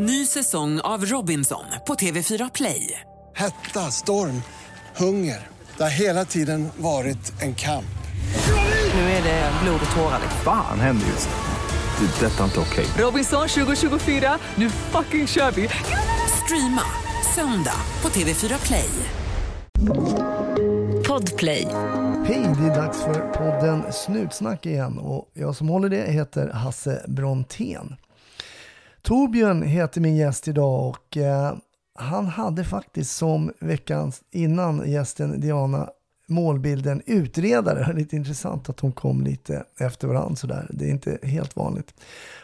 Ny säsong av Robinson på TV4 Play. Hetta, storm, hunger. Det har hela tiden varit en kamp. Nu är det blod och tårar. Fan händer just nu. Det. är Detta är inte okej. Robinson 2024, nu fucking kör vi! Streama söndag på TV4 Play. Podplay. Hej, det är dags för podden Snutsnack igen och jag som håller det heter Hasse Brontén. Torbjörn heter min gäst idag och eh, han hade faktiskt som veckan innan gästen Diana målbilden utredare. Lite intressant att hon kom lite efter varandra sådär. Det är inte helt vanligt.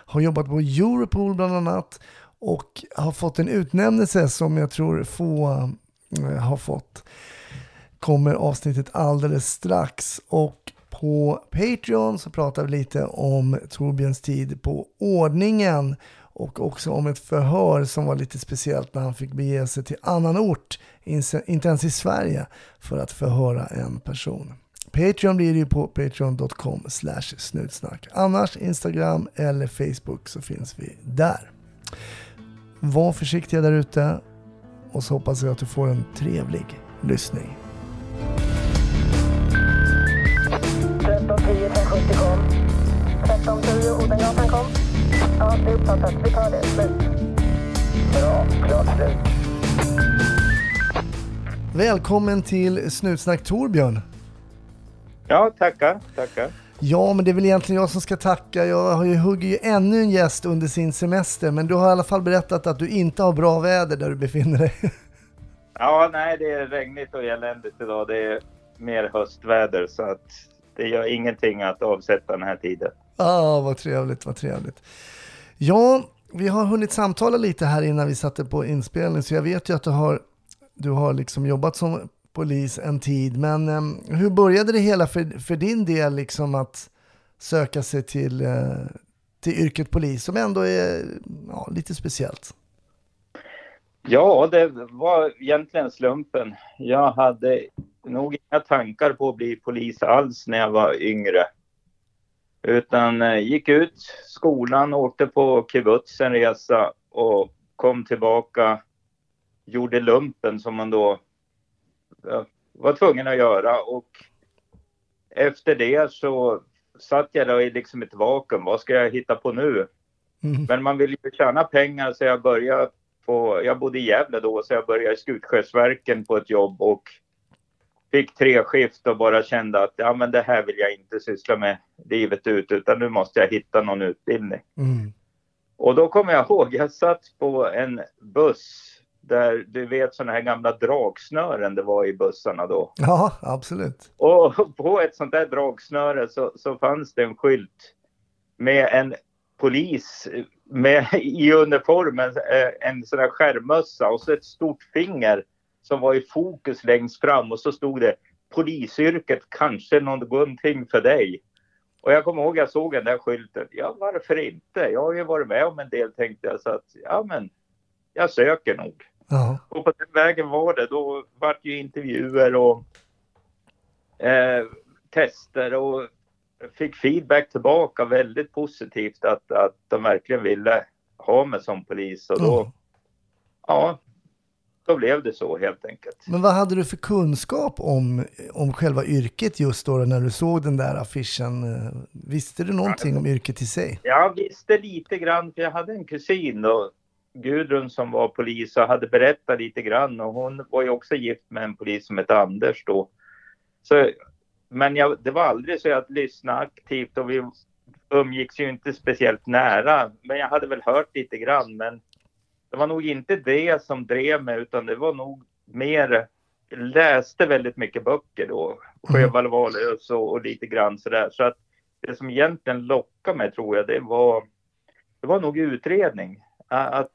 Har jobbat på Europol bland annat och har fått en utnämnelse som jag tror få eh, har fått. Kommer avsnittet alldeles strax och på Patreon så pratar vi lite om Torbjörns tid på ordningen och också om ett förhör som var lite speciellt när han fick bege sig till annan ort, inte ens i Sverige, för att förhöra en person. Patreon blir det ju på patreon.com slash snutsnack. Annars Instagram eller Facebook så finns vi där. Var försiktiga där ute och så hoppas jag att du får en trevlig lyssning. 1310 kom. 1310 Odengatan kom. Ja, det är uppfattat. Vi tar det. Slut. Bra. Klart slut. Välkommen till Snutsnack Torbjörn. Ja, tackar, tackar. Ja, men det är väl egentligen jag som ska tacka. Jag har ju hugger ju ännu en gäst under sin semester, men du har i alla fall berättat att du inte har bra väder där du befinner dig. Ja, nej, det är regnigt och eländigt idag. Det är mer höstväder så att det gör ingenting att avsätta den här tiden. Ah, vad trevligt, vad trevligt. Ja, vi har hunnit samtala lite här innan vi satte på inspelning, så jag vet ju att du har, du har liksom jobbat som polis en tid. Men eh, hur började det hela för, för din del, liksom att söka sig till, eh, till yrket polis, som ändå är ja, lite speciellt? Ja, det var egentligen slumpen. Jag hade nog inga tankar på att bli polis alls när jag var yngre. Utan eh, gick ut skolan, åkte på kibbutz en resa och kom tillbaka, gjorde lumpen som man då var tvungen att göra och efter det så satt jag då i liksom ett vakuum. Vad ska jag hitta på nu? Mm. Men man vill ju tjäna pengar så jag började på, jag bodde i Gävle då så jag började i Skutskärsverken på ett jobb och fick tre skift och bara kände att ja men det här vill jag inte syssla med livet ut utan nu måste jag hitta någon utbildning. Mm. Och då kommer jag ihåg, jag satt på en buss där du vet sådana här gamla dragsnören det var i bussarna då. Ja, absolut. Och på ett sånt där dragsnöre så, så fanns det en skylt med en polis med, i uniformen, eh, en sån där skärmmössa och så ett stort finger som var i fokus längst fram och så stod det polisyrket kanske någonting för dig. Och jag kommer ihåg jag såg den där skylten. Ja, varför inte? Jag har ju varit med om en del tänkte jag så att ja, men jag söker nog. Ja. Och på den vägen var det. Då vart ju intervjuer och eh, tester och fick feedback tillbaka väldigt positivt att, att de verkligen ville ha mig som polis och då, Mm. ja, då blev det så helt enkelt. Men vad hade du för kunskap om, om själva yrket just då när du såg den där affischen? Visste du någonting om yrket i sig? Jag visste lite grann, för jag hade en kusin då, Gudrun som var polis och hade berättat lite grann och hon var ju också gift med en polis som hette Anders då. Så, men jag, det var aldrig så att lyssna aktivt och vi umgicks ju inte speciellt nära. Men jag hade väl hört lite grann men det var nog inte det som drev mig utan det var nog mer läste väldigt mycket böcker då. Sjöwall Wahlöös och, och lite grann sådär. Så att det som egentligen lockade mig tror jag det var det var nog utredning. Att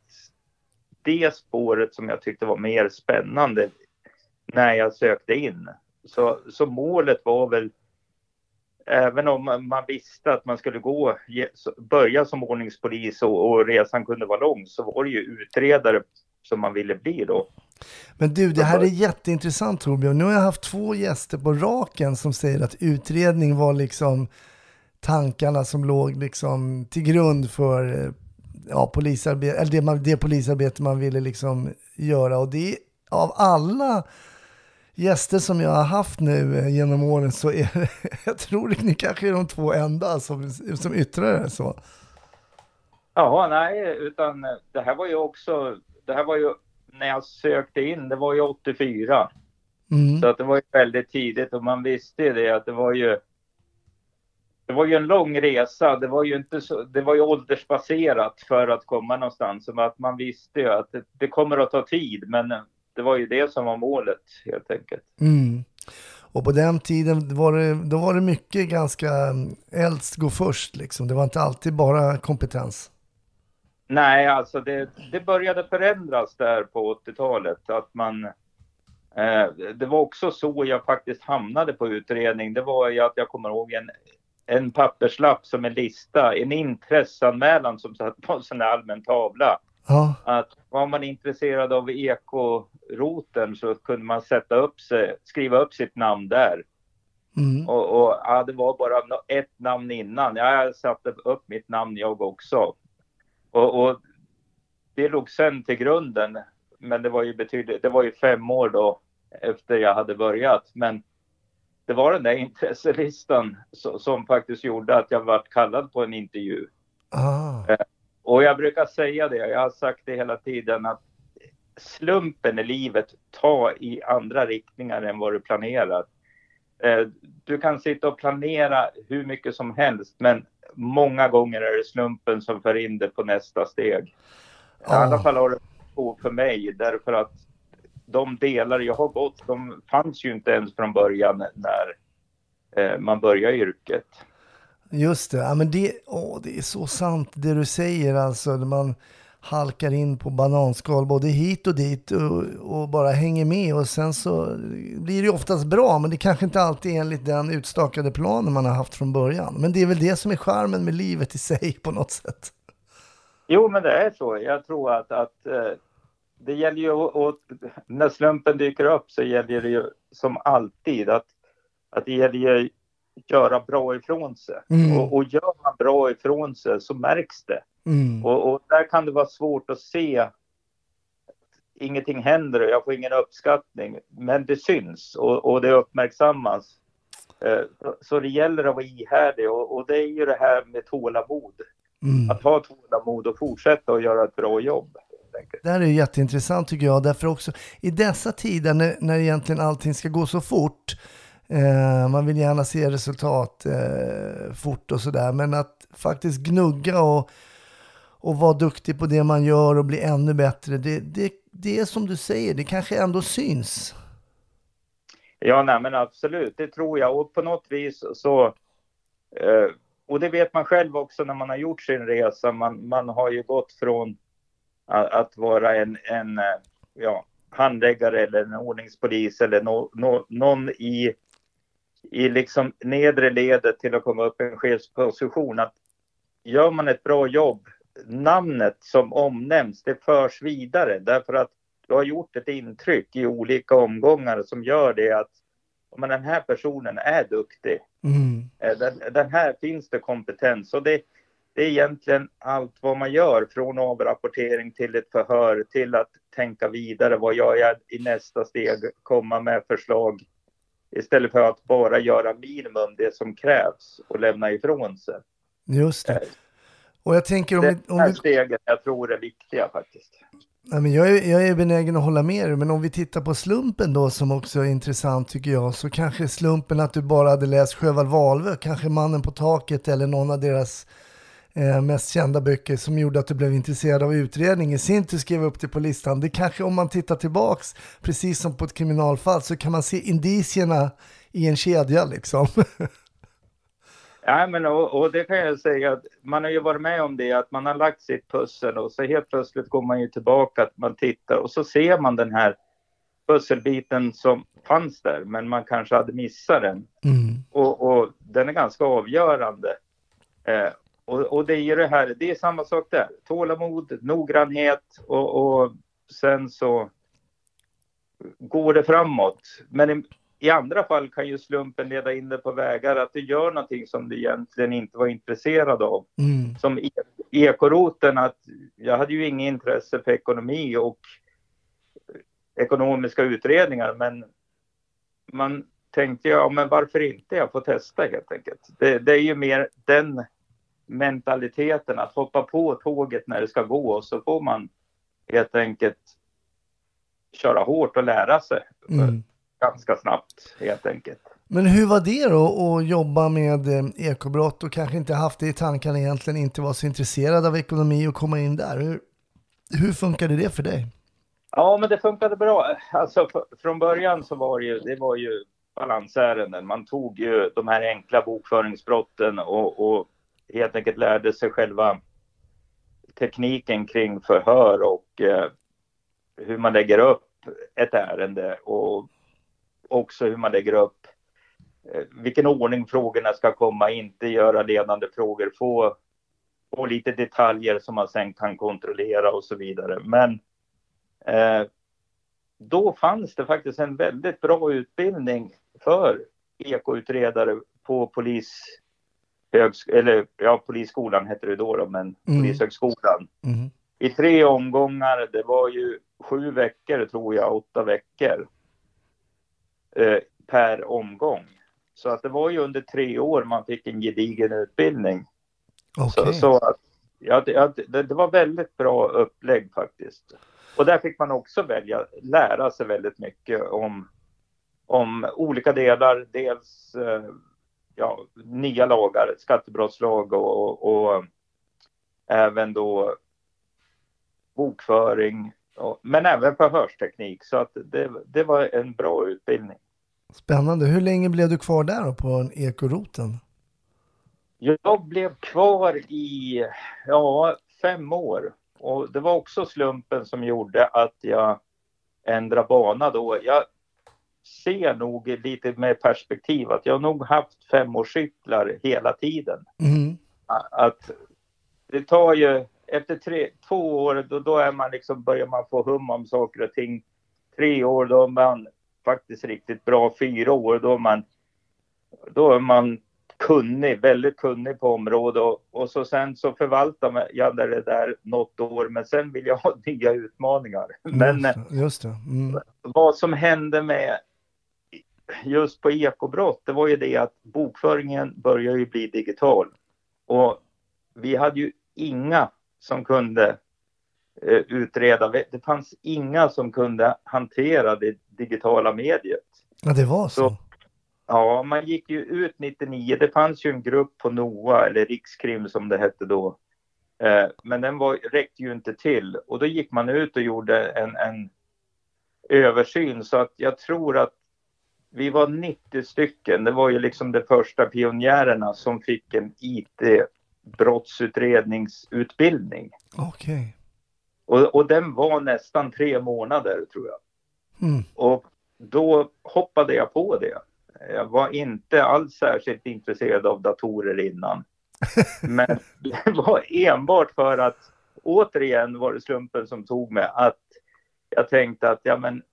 det spåret som jag tyckte var mer spännande när jag sökte in. Så, så målet var väl, även om man- visste att man skulle gå, börja som ordningspolis och, och resan kunde vara lång, så var det ju utredare som man ville bli då. Men du, det här är jätteintressant Torbjörn. Nu har jag haft två gäster på raken som säger att utredning var liksom tankarna som låg liksom till grund för eh, ja, polisarbete, eller det, man, det polisarbete man ville liksom göra. Och det av alla gäster som jag har haft nu eh, genom åren så är det, jag tror ni kanske är de två enda som, som yttrar det så. Ja, nej, utan det här var ju också, det här var ju när jag sökte in, det var ju 84. Mm. Så att det var ju väldigt tidigt och man visste ju det att det var ju det var ju en lång resa. Det var ju inte så, det var ju åldersbaserat för att komma någonstans. Så att man visste ju att det, det kommer att ta tid, men det var ju det som var målet helt enkelt. Mm. Och på den tiden var det, då var det mycket ganska mm, äldst gå först liksom. Det var inte alltid bara kompetens. Nej, alltså det, det började förändras där på 80-talet. Att man, eh, det var också så jag faktiskt hamnade på utredning. Det var ju att jag kommer ihåg en, en papperslapp som en lista, en intresseanmälan som satt på en sån här allmän tavla. Ja, Att var man intresserad av ekoroten så kunde man sätta upp sig, skriva upp sitt namn där. mm. Och, och ja, det var bara ett namn innan. Jag satte upp mitt namn jag också. Och, och det låg sen till grunden. Men det var ju betydligt, det var ju fem år då efter jag hade börjat. Men det var den där intresselistan som, som faktiskt gjorde att jag vart kallad på en intervju. ah. Och jag brukar säga det, jag har sagt det hela tiden att slumpen i livet tar i andra riktningar än vad du planerar. Eh, Du kan sitta och planera hur mycket som helst, men många gånger är det slumpen som för in det på nästa steg. I alla fall har det så för mig, därför att de delar jag har gått, de fanns ju inte ens från början när eh, man börjar yrket. Just det, ja, men det, åh, det är så sant det du säger alltså. Man halkar in på bananskal både hit och dit och, och bara hänger med och sen så blir det oftast bra men det kanske inte alltid är enligt den utstakade planen man har haft från början. Men det är väl det som är charmen med livet i sig på något sätt. Jo, men det är så. Jag tror att, att eh, det gäller ju att, när slumpen dyker upp så gäller det ju som alltid att, att det gäller ju göra bra ifrån sig. Mm. Och, och gör man bra ifrån sig så märks det. Mm. Och, och där kan det vara svårt att se att ingenting händer och jag får ingen uppskattning. Men det syns och, och det uppmärksammas. Eh, så- det gäller att vara ihärdig och, och det är ju det här med tålamod. Mm. Att ha tålamod och fortsätta att göra ett bra jobb. Det här är jätteintressant tycker jag, därför också i dessa tider när, när egentligen allting ska gå så fort, eh, man vill gärna se resultat eh, fort och sådär, men att faktiskt gnugga och, och vara duktig på det man gör och bli ännu bättre, det, det, det är som du säger, det kanske ändå syns. Ja, nej, men absolut, det tror jag. Och på något vis så... Eh, och det vet man själv också när man har gjort sin resa. Man, man har ju gått från att, att vara en, en eh, ja, handläggare eller en ordningspolis eller no, no, någon i, i liksom nedre ledet till att komma upp i en chefsposition. Att gör man ett bra jobb, namnet som omnämns, det förs vidare därför att du har gjort ett intryck i olika omgångar som gör det att men den här personen är duktig. Mm. Eh, Den, den här finns det kompetens och det, det är egentligen allt vad man gör från avrapportering till ett förhör till att tänka vidare. Vad gör jag i nästa steg? Komma med förslag istället för att bara göra minimum det som krävs och lämna ifrån sig. Just det. Och jag tänker om Det om här vi, stegen jag tror är viktiga faktiskt. Nej, men jag, är, jag är benägen att hålla med dig, men om vi tittar på slumpen då som också är intressant tycker jag, så kanske slumpen att du bara hade läst Sjöwall Wahlöö, kanske Mannen på taket eller någon av deras eh, mest kända böcker som gjorde att du blev intresserad av utredning. I sin tur skrev upp det på listan. Det kanske om man tittar tillbaks, precis som på ett kriminalfall, så kan man se indicierna i en kedja liksom. Ja, men och, och det kan jag säga att man har ju varit med om det att man har lagt sitt pussel och så helt plötsligt går man ju tillbaka att man tittar och så ser man den här pusselbiten som fanns där men man kanske hade missat den Mm. och, och den är ganska avgörande. Eh, och, och det är ju det här, det är samma sak där. Tålamod, noggrannhet och, och sen så går det framåt. Men i, andra fall kan ju slumpen leda in dig på vägar att du gör någonting som du egentligen inte var intresserad av. Mm. Som e- ekoroten, att jag hade ju inget intresse för ekonomi och ekonomiska utredningar, men man tänkte, ja men varför inte? Jag får testa helt enkelt. Det, det är ju mer den mentaliteten att hoppa på tåget när det ska gå och så får man helt enkelt köra hårt och lära sig Mm. Ganska snabbt helt enkelt. Men hur var det då att jobba med eh, ekobrott och kanske inte haft det i tankarna egentligen, inte var så intresserad av ekonomi och komma in där? Hur, hur funkade det för dig? Ja, men det funkade bra. Alltså från början så var det ju, det var ju balansärenden. Man tog ju de här enkla bokföringsbrotten och, och helt enkelt lärde sig själva tekniken kring förhör och eh, hur man lägger upp ett ärende och också hur man lägger upp eh, vilken ordning frågorna ska komma, inte göra ledande frågor, få, få lite detaljer som man sen kan kontrollera och så vidare. Men eh, då fanns det faktiskt en väldigt bra utbildning för ekoutredare på polis, eller, ja, polisskolan hette det då, då men Mm. polishögskolan. Mm. I tre omgångar, det var ju sju veckor tror jag, åtta veckor eh, per omgång. Så att det var ju under tre år man fick en gedigen utbildning. Okej. Så, så att, ja, det, det, det var väldigt bra upplägg faktiskt. Och där fick man också välja, lära sig väldigt mycket om, om olika delar. Dels eh, ja, nya lagar, skattebrottslag och, och, och även då bokföring. Men även förhörsteknik. Så att det, det var en bra utbildning. Spännande. Hur länge blev du kvar där då på en ekoroten? Jag blev kvar i ja, fem år och det var också slumpen som gjorde att jag ändrade bana då. Jag ser nog lite med perspektiv att jag nog haft femårscyklar hela tiden. Mm. Att det tar ju efter tre, två år då, då är man liksom, börjar man få hum om saker och ting. Tre år då är man faktiskt riktigt bra. Fyra år då är man, då är man kunnig, väldigt kunnig på området och, och så sen så förvaltar jag det där något år men sen vill jag ha nya utmaningar. Men Just. Mm. vad som hände med just på ekobrott, det var ju det att bokföringen börjar ju bli digital. Och vi hade ju inga som kunde eh, utreda, det fanns inga som kunde hantera det digitala mediet. Ja, det var så. Så- Ja, man gick ju ut 99. Det fanns ju en grupp på NOA, eller Rikskrim som det hette då. Eh, men den var, räckte ju inte till. Och då gick man ut och gjorde en, en översyn. Så att jag tror att vi var 90 stycken. Det var ju liksom de första pionjärerna som fick en IT-brottsutredningsutbildning. Okej. Och, och den var nästan tre månader tror jag. Mm. Och då hoppade jag på det. Jag var inte alls särskilt intresserad av datorer innan. Men det var enbart för att återigen var det slumpen som tog mig att jag tänkte att ja men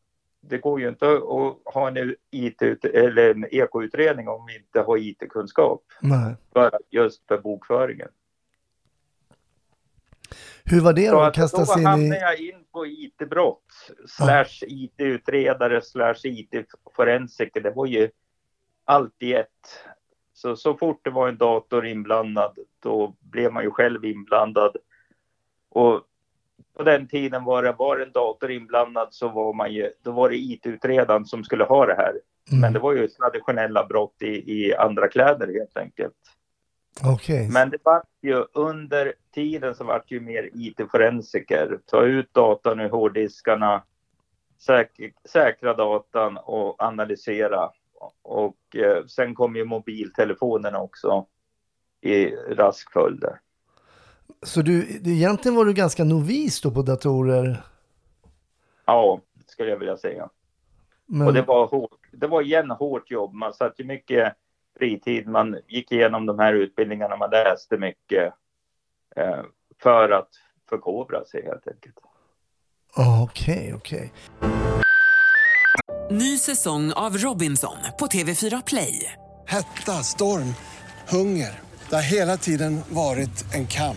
det går ju inte att ha en IT eller en ekoutredning om vi inte har IT-kunskap för just för bokföringen. Hur var det då? att att kasta då in hamnade i... jag in på IT-brott slash IT-utredare slash IT-forensiker. Det var ju allt i ett. Så, så fort det var en dator inblandad, då blev man ju själv inblandad. Och på den tiden var det, var en dator inblandad så var man ju, då var det IT-utredaren som skulle ha det här. Mm. Men det var ju traditionella brott i, i andra kläder helt enkelt. Okej. Men det var ju under tiden så vart ju mer IT-forensiker. Ta ut datan ur hårddiskarna, säk säkra datan och analysera. Och eh, sen kom ju mobiltelefonerna också i rask följd. Så du, det- egentligen var du ganska novis då på datorer? Ja, skulle jag vilja säga. Men... Och det var hårt. Det var igen hårt jobb. Man satt ju mycket fritid. Man gick igenom de här utbildningarna. Man läste mycket eh, för att förkovra sig helt enkelt. Okej, okej. Ny säsong av Robinson på TV4 Play. Hetta, storm, hunger. Det har hela tiden varit en kamp.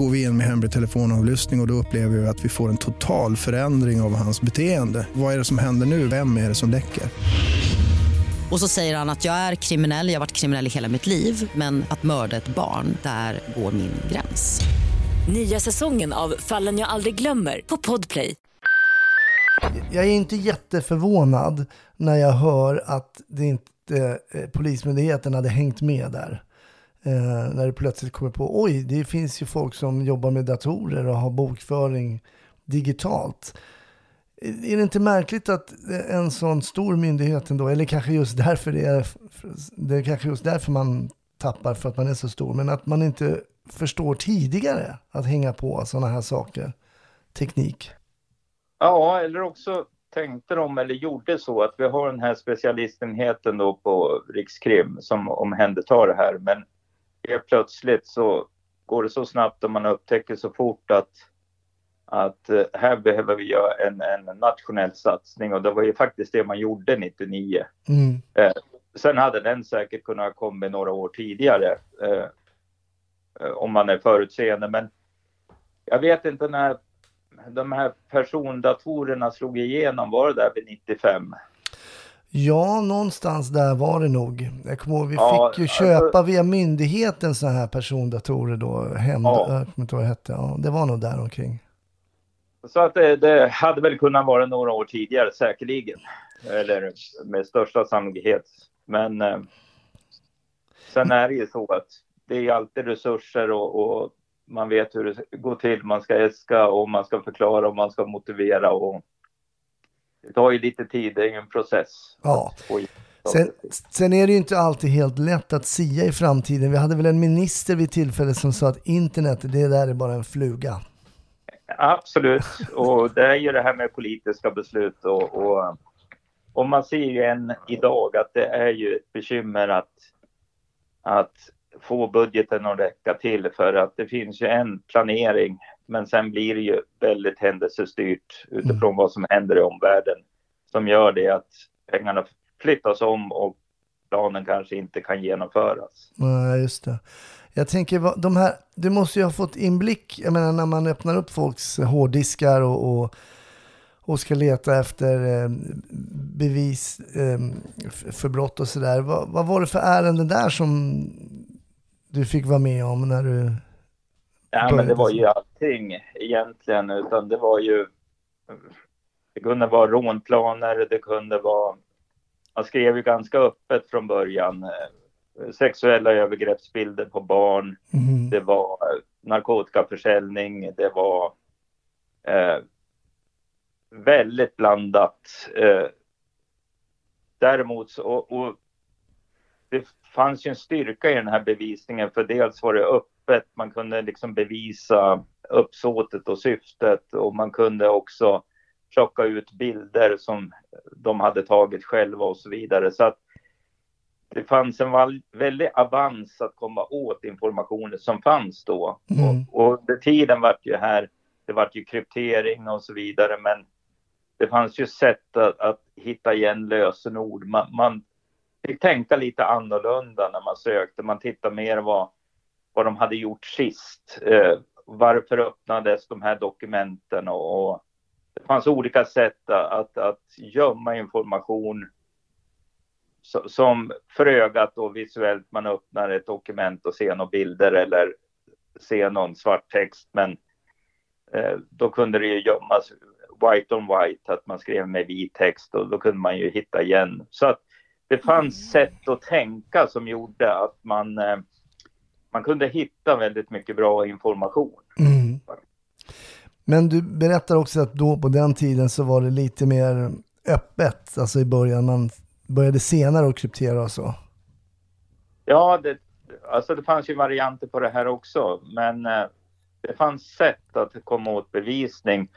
Går vi in med hemlig telefonavlyssning och, och då upplever vi att vi får en total förändring av hans beteende. Vad är det som händer nu? Vem är det som läcker? Och så säger han att jag är kriminell, jag har varit kriminell i hela mitt liv men att mörda ett barn, där går min gräns. Nya säsongen av Fallen jag aldrig glömmer på Podplay. Jag är inte jätteförvånad när jag hör att det inte eh, Polismyndigheten hade hängt med där. Eh, när du plötsligt kommer på, oj, det finns ju folk som jobbar med datorer och har bokföring digitalt. Eh, är det inte märkligt att en sån stor myndighet ändå, eller kanske just därför det är, det är kanske just därför man tappar för att man är så stor, men att man inte förstår tidigare att hänga på sådana här saker, teknik. Ja, eller också tänkte de eller gjorde så att vi har den här specialistenheten då på Rikskrim som omhändertar det här. Men helt plötsligt så går det så snabbt och man upptäcker så fort att, att eh, här behöver vi göra en, en nationell satsning och det var ju faktiskt det man gjorde 99. Mm. Eh, sen hade den säkert kunnat komma några år tidigare eh, eh, om man är förutseende. Men jag vet inte när de här persondatorerna slog igenom, var det där vid 95? Ja, någonstans där var det nog. Jag kommer ihåg, vi Ja, fick ju alltså- köpa via myndigheten sådana här persondatorer då. Hem, Ja. Jag kommer inte ihåg vad det hette. Ja, det var nog där omkring. Så att det, det hade väl kunnat vara några år tidigare säkerligen. Eller med största sannolikhet. Men eh, sen är det ju så att det är alltid resurser och, och man vet hur det går till. Man ska äska och man ska förklara och man ska motivera och det tar ju lite tid, det är ju en process. Ja. Sen, sen är det ju inte alltid helt lätt att sia i framtiden. Vi hade väl en minister vid tillfället som sa att internet, det där är bara en fluga. Absolut, och det är ju det här med politiska beslut och, och, och man ser ju än idag att det är ju ett bekymmer att, att få budgeten att räcka till för att det finns ju en planering men sen blir det ju väldigt händelsestyrt utifrån vad som händer i omvärlden som gör det att pengarna flyttas om och planen kanske inte kan genomföras. Nej, just det. Jag tänker, de här, du måste ju ha fått inblick, jag menar när man öppnar upp folks hårddiskar och, och, och ska leta efter eh, bevis eh, för brott och sådär. Vad, vad var det för ärenden där som du fick vara med om när du... Ja, men det var ju allting egentligen, utan det var ju... Det kunde vara rånplaner, det kunde vara... Man skrev ju ganska öppet från början. eh, Sexuella övergreppsbilder på barn, Mhm. det var eh, narkotikaförsäljning, det var eh, väldigt blandat. Eh, däremot så, och, och det fanns ju en styrka i den här bevisningen för dels var det öppet, man kunde liksom bevisa uppsåtet och syftet och man kunde också plocka ut bilder som de hade tagit själva och så vidare. Så att det fanns en väldig avans att komma åt informationen som fanns då. Mm. Och, och under tiden vart ju här, det vart ju kryptering och så vidare, men det fanns ju sätt att, att hitta igen lösenord. Man, man fick tänka lite annorlunda när man sökte. Man tittade mer vad, vad de hade gjort sist. Eh, varför öppnades de här dokumenten och, och det fanns olika sätt att, att, gömma information så- som för ögat och visuellt man öppnar ett dokument och ser några bilder eller ser någon svart text men eh, då kunde det ju gömmas white on white att man skrev med vit text och då kunde man ju hitta igen. Så att det fanns sätt att tänka som gjorde att man eh, man kunde hitta väldigt mycket bra information. Mm. Men du berättar också att då på den tiden så var det lite mer öppet, alltså i början. Man började senare att kryptera och så. Ja, det, alltså det fanns ju varianter på det här också, men eh, det fanns sätt att komma åt bevisning.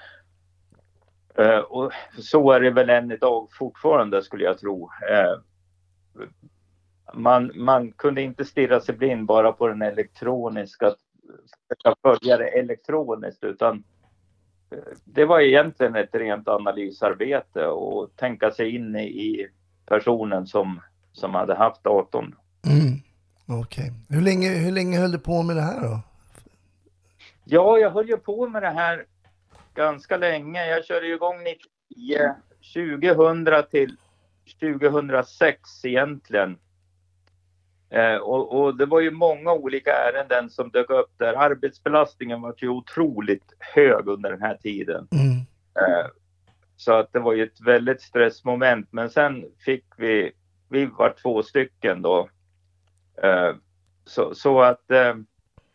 Eh, och så är det väl än idag fortfarande skulle jag tro. Man, man kunde inte stirra sig blind bara på den elektroniska, försöka följa det elektroniskt, utan eh, det var egentligen ett rent analysarbete och tänka sig in i, personen som, som hade haft datorn. Mm. Okej. Hur, länge, hur länge höll du på med det här då? Ja, jag höll ju på med det här ganska länge. Jag körde ju igång 99, 2000 till 2006 egentligen. Eh, och, och, det var ju många olika ärenden som dök upp där. Arbetsbelastningen var ju otroligt hög under den här tiden. Mm. Eh, så att det var ju ett väldigt stressmoment. Men sen fick vi, vi var två stycken då. Eh, så, så att, eh,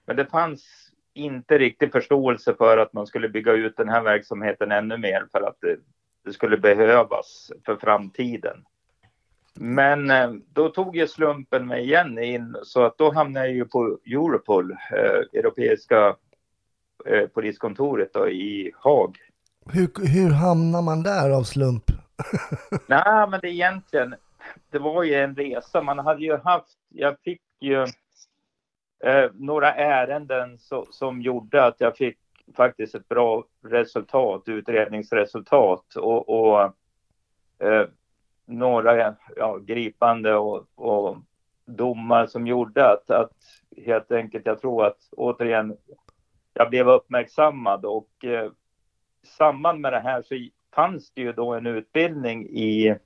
men det fanns inte riktigt förståelse för att man skulle bygga ut den här verksamheten ännu mer för att det, det skulle behövas för framtiden. Men eh, då tog ju slumpen mig igen in så att då hamnade jag ju på Europol, eh, Europeiska eh, poliskontoret då, i Haag. Hur, hur hamnar man där av slump? Nej, men det egentligen, det var ju en resa. Man hade ju haft, jag fick ju eh, några ärenden så, som gjorde att jag fick faktiskt ett bra resultat, utredningsresultat och, och eh, några ja, gripande och, och domar som gjorde att, att helt enkelt, jag tror att återigen, jag blev uppmärksammad och eh, samband med det här så fanns det ju då en utbildning i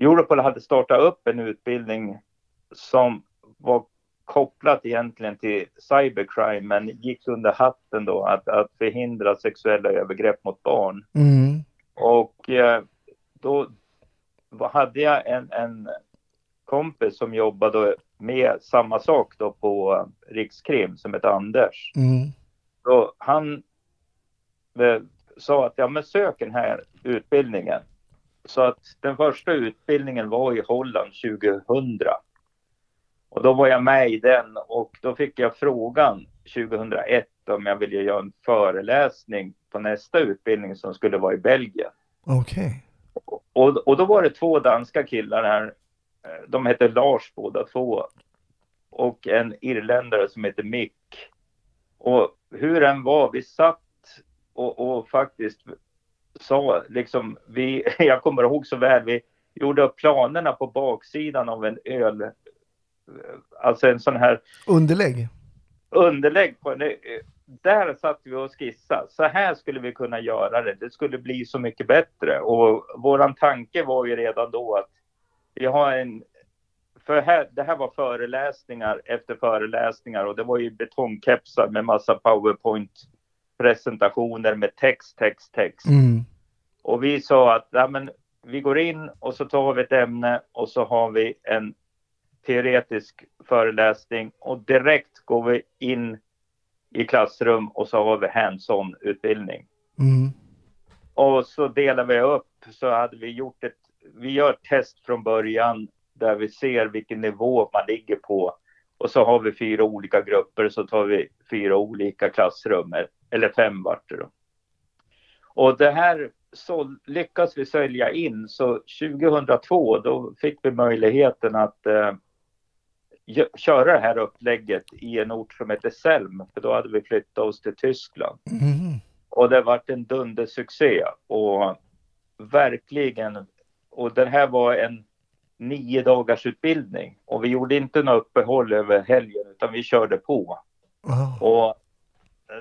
Europol hade startat upp en utbildning som var kopplat egentligen till cybercrime men gick under hatten då att, att förhindra sexuella övergrepp mot barn. Mm. Och eh, då hade jag en, en kompis som jobbade med samma sak då på Rikskrim som heter Anders. Mm. Så han eh, sa att ja men sök den här utbildningen. Så att den första utbildningen var i Holland 2000. Och då var jag med i den och då fick jag frågan 2001 om jag ville göra en föreläsning på nästa utbildning som skulle vara i Belgien. Okej. Och, och då var det två danska killar här. Eh, De hette Lars båda två. Och en irländare som heter Mick. Och hur den var, vi satt och, och faktiskt sa liksom, vi, jag kommer ihåg så väl, vi gjorde upp planerna på baksidan av en öl, eh, alltså en sån här Underlägg? underlägg på en. Där satt vi och skissade. Så här skulle vi kunna göra det. Det skulle bli så mycket bättre. Och våran tanke var ju redan då att vi har en... För här, det här var föreläsningar efter föreläsningar och det var ju betongkepsar med massa powerpoint-presentationer med text, text, text. Mm. Och vi sa att ja, men, vi går in och så tar vi ett ämne och så har vi en teoretisk föreläsning och direkt går vi in i klassrum och så har vi hands-on utbildning. Mm. Och så delar vi upp så hade vi gjort ett, vi gör ett test från början där vi ser vilken nivå man ligger på. Och så har vi fyra olika grupper så tar vi fyra olika klassrum, eller fem vart det då. Och det här så lyckas vi sälja in så 2002 då fick vi möjligheten att eh, köra det här upplägget i en ort som heter Selm, för då hade vi flyttat oss till Tyskland. Mm. Och det varit en dundersuccé och verkligen. Och det här var en nio dagars utbildning och vi gjorde inte något uppehåll över helgen utan vi körde på. Ah. Och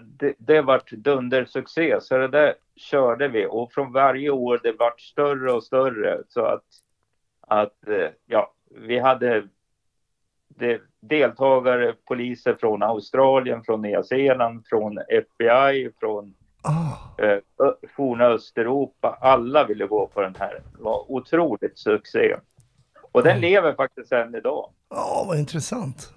det, det vart dundersuccé så det där körde vi och från varje år det vart större och större så att, att eh, ja, vi hade det, deltagare, poliser från Australien, från Nya Zeeland, från FBI, från Ah. eh, forna Östeuropa. Alla ville gå på den här. Det var otroligt succé. Och den lever faktiskt än idag. Ja, vad intressant.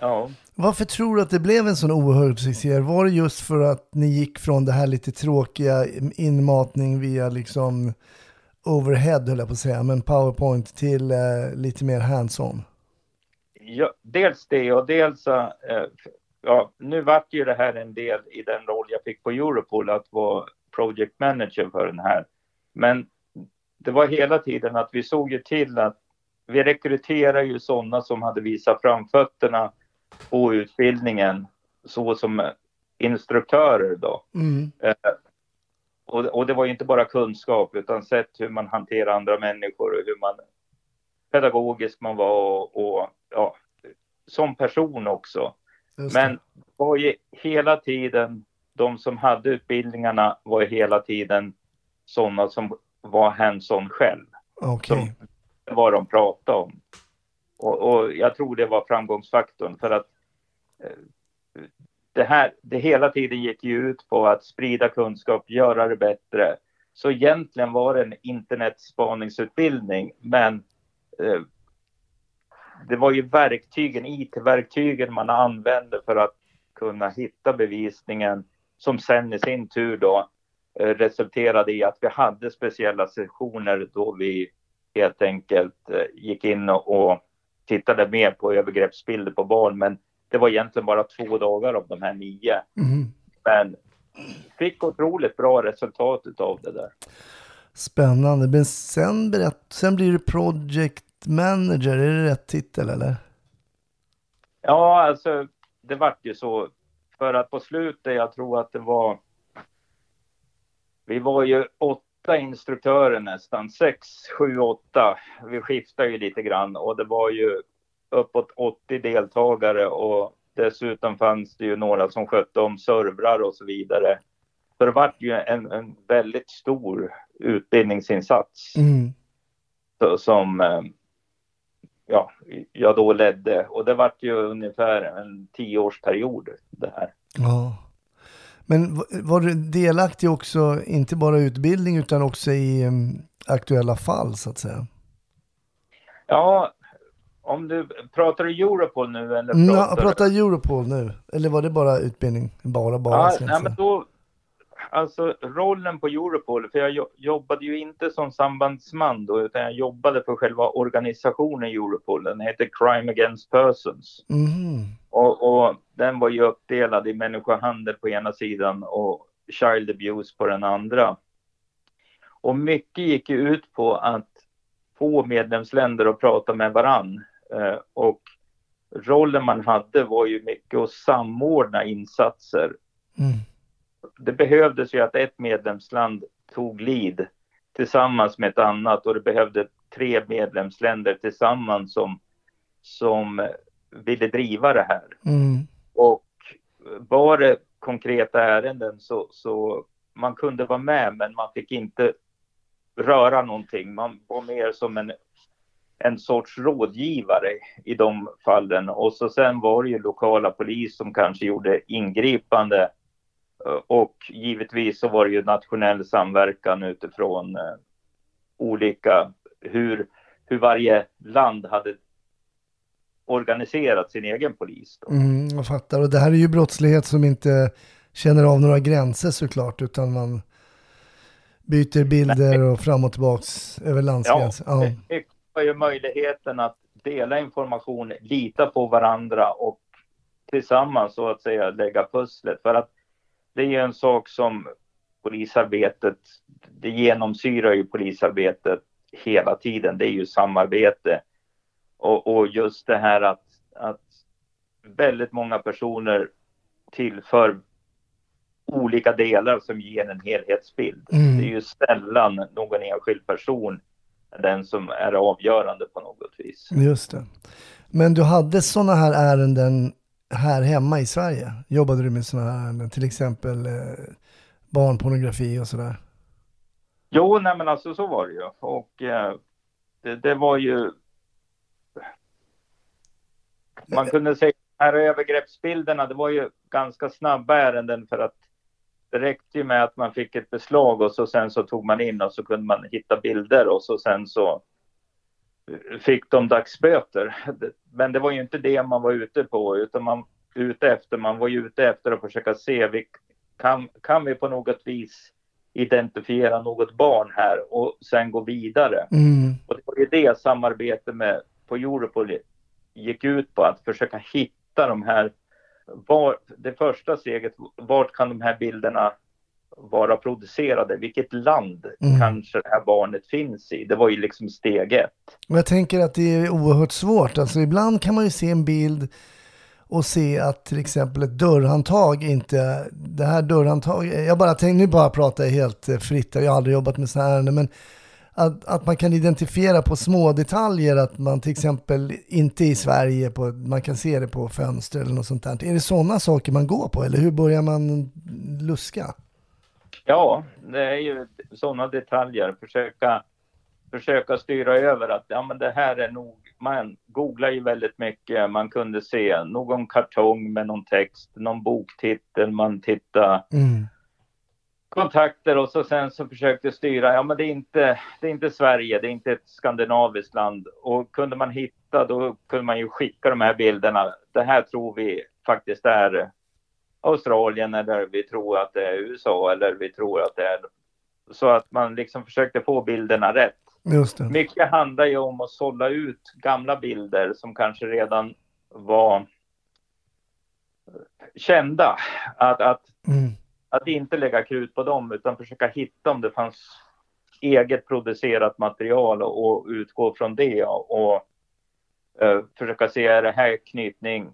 Ja. Varför tror du att det blev en sån oerhörd succé? Var det just för att ni gick från det här lite tråkiga inmatning via liksom overhead höll jag på att säga, men powerpoint till eh, lite mer hands-on? Ja, dels det och dels, eh, ja, nu vart ju det här en del i den roll jag fick på Europol att vara project manager för den här. Men det var hela tiden att vi såg ju till att vi rekryterar ju sådana som hade visat framfötterna på utbildningen så som instruktörer då. Mm. Eh, och, och det var ju inte bara kunskap utan sätt hur man hanterar andra människor och hur man pedagogisk man var och, och ja, som person också. Men var ju hela tiden, de som hade utbildningarna var ju hela tiden sådana som var hands-on själv. Okej. Vad de pratade om. Och, och jag tror det var framgångsfaktorn för att eh, det här, det hela tiden gick ju ut på att sprida kunskap, göra det bättre. Så egentligen var det en internetspaningsutbildning, men eh, det var ju verktygen, IT-verktygen man använde för att kunna hitta bevisningen som sen i sin tur då eh, resulterade i att vi hade speciella sessioner då vi helt enkelt eh, gick in och, och tittade mer på övergreppsbilder på barn. Men det var egentligen bara två dagar av de här nio. Mhm. Men fick otroligt bra resultat av det där. Spännande. Men sen, berätt, sen blir du project manager, är det rätt titel eller? Ja, alltså det vart ju så. För att på slutet, jag tror att det var... Vi var ju åtta instruktörer nästan, sex, sju, åtta. Vi skiftade ju lite grann och det var ju uppåt 80 deltagare och dessutom fanns det ju några som skötte om servrar och så vidare. Så det vart ju en, en väldigt stor utbildningsinsats Mm. så- som eh, ja, jag då ledde. Och det vart ju ungefär en tioårsperiod det här. Ja. Men var du delaktig också, inte bara utbildning utan också i um, aktuella fall så att säga? Ja, om du pratar du Europol nu eller Mm, pratar jag pratar Europol nu, eller var det bara utbildning? Bara, bara. Ja, nej, men då, alltså rollen på Europol, för jag jo- jobbade ju inte som sambandsman då, utan jag jobbade för själva organisationen Europol. Den heter Crime Against Persons. Mhm. Och, och den var ju uppdelad i människohandel på ena sidan och child abuse på den andra. Och mycket gick ju ut på att få medlemsländer att prata med varann. Eh, och rollen man hade var ju mycket att samordna insatser. Mm. Det behövdes ju att ett medlemsland tog lead tillsammans med ett annat och det behövde tre medlemsländer tillsammans som, som ville driva det här. Mm. Och var det konkreta ärenden så, så man kunde vara med men man fick inte röra någonting. Man var mer som en, en sorts rådgivare i de fallen. Och så sen var det ju lokala polis som kanske gjorde ingripande. Eh, Och givetvis så var det ju nationell samverkan utifrån eh, olika, hur, hur varje land hade organiserat sin egen polis. Då. Mm, jag fattar. Och det här är ju brottslighet som inte känner av några gränser såklart, utan man byter bilder och fram och tillbaks över landsgränser. Ja. det var ju möjligheten att dela information, lita på varandra och tillsammans så att säga lägga pusslet. För att det är ju en sak som polisarbetet, det genomsyrar ju polisarbetet hela tiden. Det är ju samarbete. Och, och just det här att, att väldigt många personer tillför olika delar som ger en helhetsbild. Mm. Det är ju sällan någon enskild person den som är avgörande på något vis. Just det. Men du hade sådana här ärenden här hemma i Sverige? Jobbade du med sådana här ärenden? Till exempel eh, barnpornografi och sådär? Jo, nej men alltså så var det ju. Och eh, det, det var ju... Man kunde säga här övergreppsbilderna, det var ju ganska snabba ärenden för att det räckte ju med att man fick ett beslag och så sen så tog man in och så kunde man hitta bilder och så sen så fick de dagsböter. Men det var ju inte det man var ute på utan man ute efter, man var ju ute efter att försöka se vilk, kan, kan vi på något vis identifiera något barn här och sen gå vidare. Mm. Och det var ju det samarbete med på Europol gick ut på att försöka hitta de här, var, det första steget, vart kan de här bilderna vara producerade? Vilket land Mm. kanske det här barnet finns i? Det var ju liksom steg ett. Jag tänker att det är oerhört svårt. Alltså ibland kan man ju se en bild och se att till exempel ett dörrhandtag inte, det här dörrhandtaget, jag bara tänkte, nu bara pratar jag helt eh, fritt, jag har aldrig jobbat med sådana här ärenden, men att, att man kan identifiera på små detaljer att man till exempel inte i Sverige, på, man kan se det på fönster eller något sånt där. Är det sådana saker man går på eller hur börjar man luska? Ja, det är ju sådana detaljer. Försöka, försöka styra över att ja, men det här är nog... Man googlar ju väldigt mycket. Man kunde se någon kartong med någon text, någon boktitel. Man tittade Mm. kontakter och så sen så försökte styra. Ja, men det är inte, det är inte Sverige, det är inte ett skandinaviskt land. Och kunde man hitta, då kunde man ju skicka de här bilderna. Det här tror vi faktiskt är Australien eller vi tror att det är USA eller vi tror att det är... Så att man liksom försökte få bilderna rätt. Just det. Mycket handlar ju om att sålla ut gamla bilder som kanske redan var kända. Att, att, Mm. att inte lägga krut på dem utan försöka hitta om det fanns eget producerat material och, och utgå från det och, och eh, försöka se är det här knytning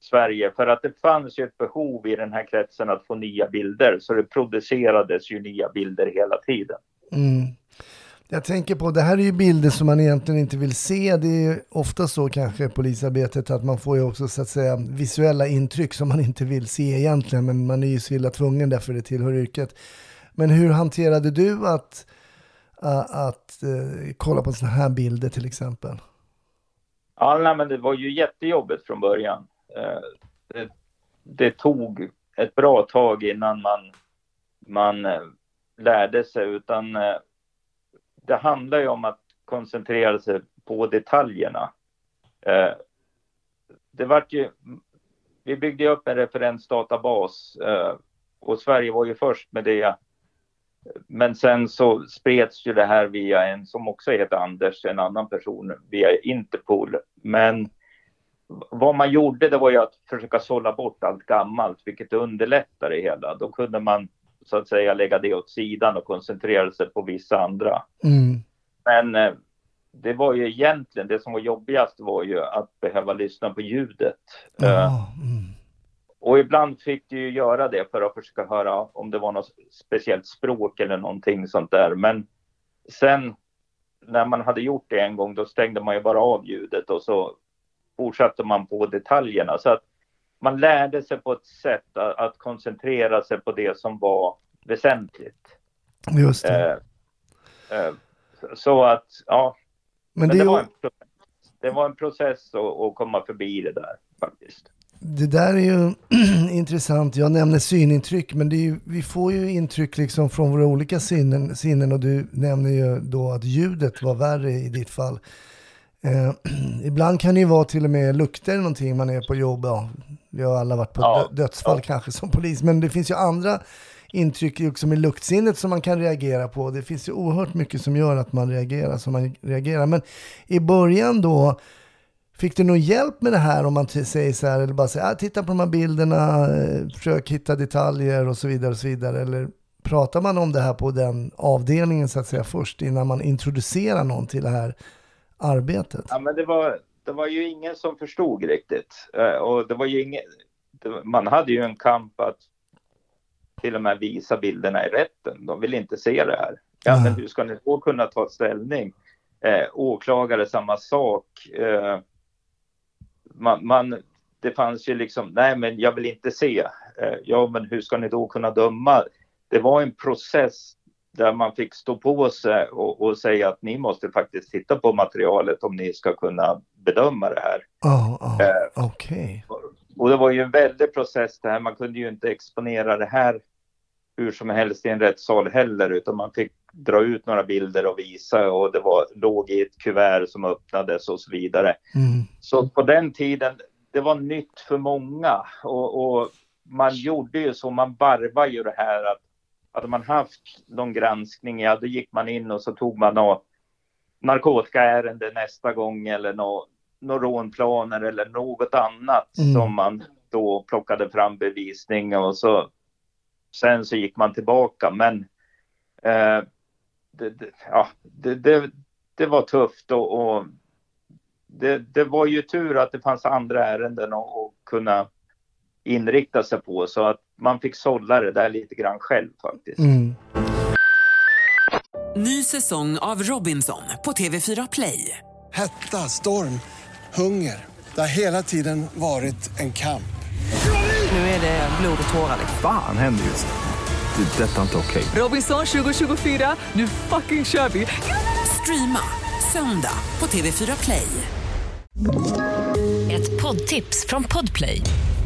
Sverige för att det fanns ju ett behov i den här kretsen att få nya bilder så det producerades ju nya bilder hela tiden. Mm. Jag tänker på, det här är ju bilder som man egentligen inte vill se. Det är ju ofta så kanske i polisarbetet att man får ju också så att säga visuella intryck som man inte vill se egentligen, men man är ju så illa tvungen därför det tillhör yrket. Men hur hanterade du att, att, att eh, kolla på sådana här bilder till exempel? Ja, nej, men det var ju jättejobbigt från början. Eh, det, det tog ett bra tag innan man, man eh, lärde sig, utan eh, det handlar ju om att koncentrera sig på detaljerna. Det vart ju, vi byggde upp en referensdatabas och Sverige var ju först med det. Men sen så spreds ju det här via en som också heter Anders, en annan person, via Interpol. Men vad man gjorde det var ju att försöka sålla bort allt gammalt, vilket underlättar det hela. Då kunde man så att säga lägga det åt sidan och koncentrera sig på vissa andra. Mm. Men eh, det var ju egentligen, det som var jobbigast var ju att behöva lyssna på ljudet. Ja, mm. och ibland fick du ju göra det för att försöka höra om det var något speciellt språk eller någonting sånt där. Men sen när man hade gjort det en gång, då stängde man ju bara av ljudet och så fortsatte man på detaljerna. Så att man lärde sig på ett sätt att, att koncentrera sig på det som var väsentligt. Just det. Eh, eh, så att, ja, Men men det, det, var en process, det var en process att, att komma förbi det där faktiskt. Det där är ju intressant. Jag nämner synintryck, men ju, vi får ju intryck liksom från våra olika sinnen, sinnen och du nämner ju då att ljudet var värre i ditt fall. Eh, ibland kan det ju vara till och med lukter eller någonting man är på jobb. Ja, vi har alla varit på Ja, dö- dödsfall kanske som polis, men det finns ju andra intryck också med luktsinnet som man kan reagera på. Det finns ju oerhört mycket som gör att man reagerar som man reagerar. Men i början då, Fick du någon hjälp med det här om man säger så här, eller bara säger, ah, titta på de här bilderna, eh, försök hitta detaljer och så vidare och så vidare. Eller pratar man om det här på den avdelningen så att säga först innan man introducerar någon till det här arbetet? Ja, men det var, det var ju ingen som förstod riktigt. Eh, Och det var ju ingen, man hade ju en kamp att till och med visa bilderna i rätten. De vill inte se det här. Ja, Ah. men hur ska ni då kunna ta ställning? Eh, åklagare samma sak. Eh, man, man, det fanns ju liksom, nej men jag vill inte se. Eh, ja, men hur ska ni då kunna döma? Det var en process där man fick stå på sig och, och säga att ni måste faktiskt titta på materialet om ni ska kunna bedöma det här. Ja, ja, Eh, okej. och det var ju en väldig process det här. Man kunde ju inte exponera det här hur som helst i en rättssal heller, utan man fick dra ut några bilder och visa och det var, låg i ett kuvert som öppnades och så vidare. Mm. Så på den tiden, det var nytt för många och, och man gjorde ju så, man varvar ju det här att hade man haft någon granskning, ja då gick man in och så tog man något narkotikaärende nästa gång eller något några rånplaner eller något annat Mm. som man då plockade fram bevisning och så sen så gick man tillbaka. Men eh, det, det, ja, det, det, det var tufft och, och det, det var ju tur att det fanns andra ärenden att kunna inrikta sig på så att man fick sålla det där lite grann själv faktiskt. Mm. Ny säsong av Robinson på TV4 Play. Hetta, storm, hunger. Det har hela tiden varit en kamp. Nu är det blod och tårar. liksom. Fan händer just nu. Det. är Detta är inte okej. Robinson 2024, nu fucking kör vi! Streama söndag på TV4 Play. Ett poddtips från Podplay.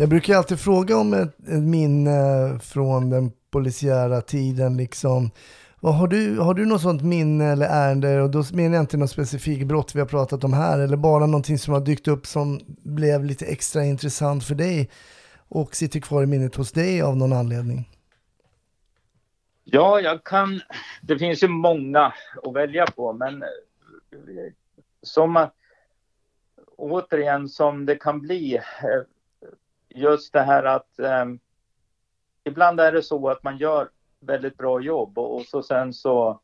Jag brukar alltid fråga om ett, ett minne från den polisiära tiden. Liksom. Vad har, du, har du något sånt minne eller ärende? Och då menar jag inte något specifikt brott vi har pratat om här, eller bara någonting som har dykt upp som blev lite extra intressant för dig och sitter kvar i minnet hos dig av någon anledning. Ja, jag kan. Det finns ju många att välja på, men eh, som återigen som det kan bli. Eh, Just det här att eh, ibland är det så att man gör väldigt bra jobb och, och så sen så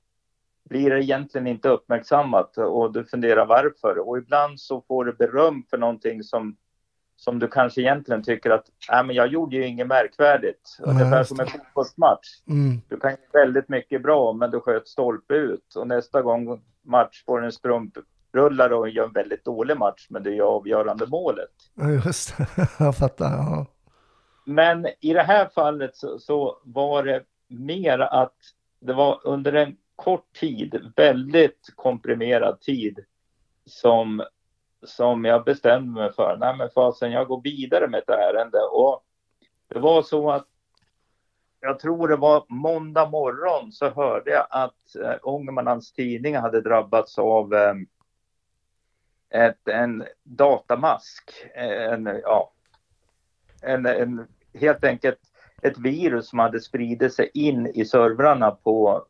blir det egentligen inte uppmärksammat och du funderar varför. Och ibland så får du beröm för någonting som, som du kanske egentligen tycker att äh, men jag gjorde ju inget märkvärdigt. Nej, Ungefär som en fotbollsmatch. Mm. Du kan göra väldigt mycket bra, men du sköt stolpe ut. Och nästa gång match får en strumprullare och gör en väldigt dålig match, men det är avgörande målet. Ja, Just det, jag fattar. Ja. Men i det här fallet så, så var det mer att det var under en kort tid, väldigt komprimerad tid, som, som jag bestämde mig för, nej men fasen, jag går vidare med ett ärende. Och det var så att jag tror det var måndag morgon så hörde jag att eh, Ångermanlands Tidning hade drabbats av eh, ett, en datamask. En, ja, en, en, helt enkelt ett virus som hade spridit sig in i servrarna på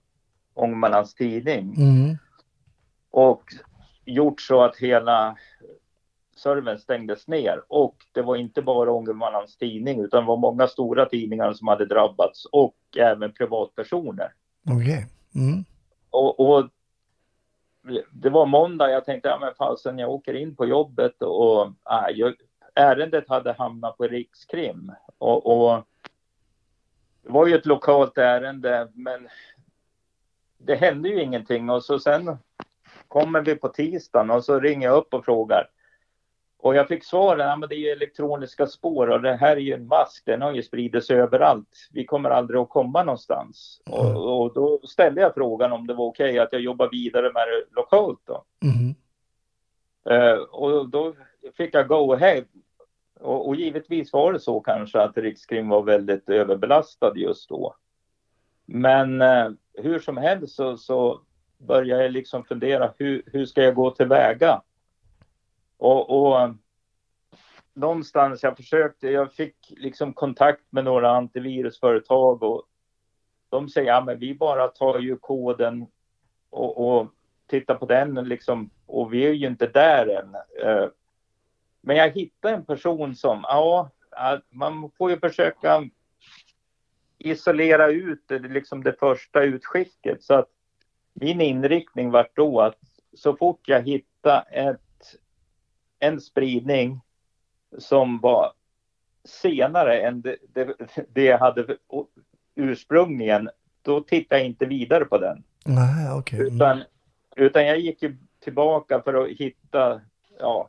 Ångermanlands Tidning Mm. och gjort så att hela servern stängdes ner. Och det var inte bara Ångermanlands Tidning utan det var många stora tidningar som hade drabbats och även privatpersoner. Okej. Mm. Och, och det var måndag, jag tänkte, ja men fasen jag åker in på jobbet och äh, jag, ärendet hade hamnat på Rikskrim. Och, och det var ju ett lokalt ärende men det hände ju ingenting och så sen kommer vi på tisdagen och så ringer jag upp och frågar. Och jag fick svaret, ja men det är elektroniska spår och det här är ju en mask, den har ju spridit sig överallt. Vi kommer aldrig att komma någonstans. Och, och då ställde jag frågan om det var okej att jag jobbar vidare med det lokalt då. Mm. Eh, och då fick jag go ahead. Och, och givetvis var det så kanske att Rikskrim var väldigt överbelastad just då. Men eh, hur som helst så, så började jag liksom fundera hur, hur ska jag gå tillväga? Och, och eh, någonstans jag försökte, jag fick liksom kontakt med några antivirusföretag och de säger ja men vi bara tar ju koden och, och tittar på den liksom och vi är ju inte där än. Eh, men jag hittade en person som, ja, man får ju försöka isolera ut det, liksom det första utskicket. Så att min inriktning var då att så fort jag hittade ett, en spridning som var senare än det, det, det jag hade ursprungligen, då tittade jag inte vidare på den. Nej. Mm. Utan, utan jag gick tillbaka för att hitta ja,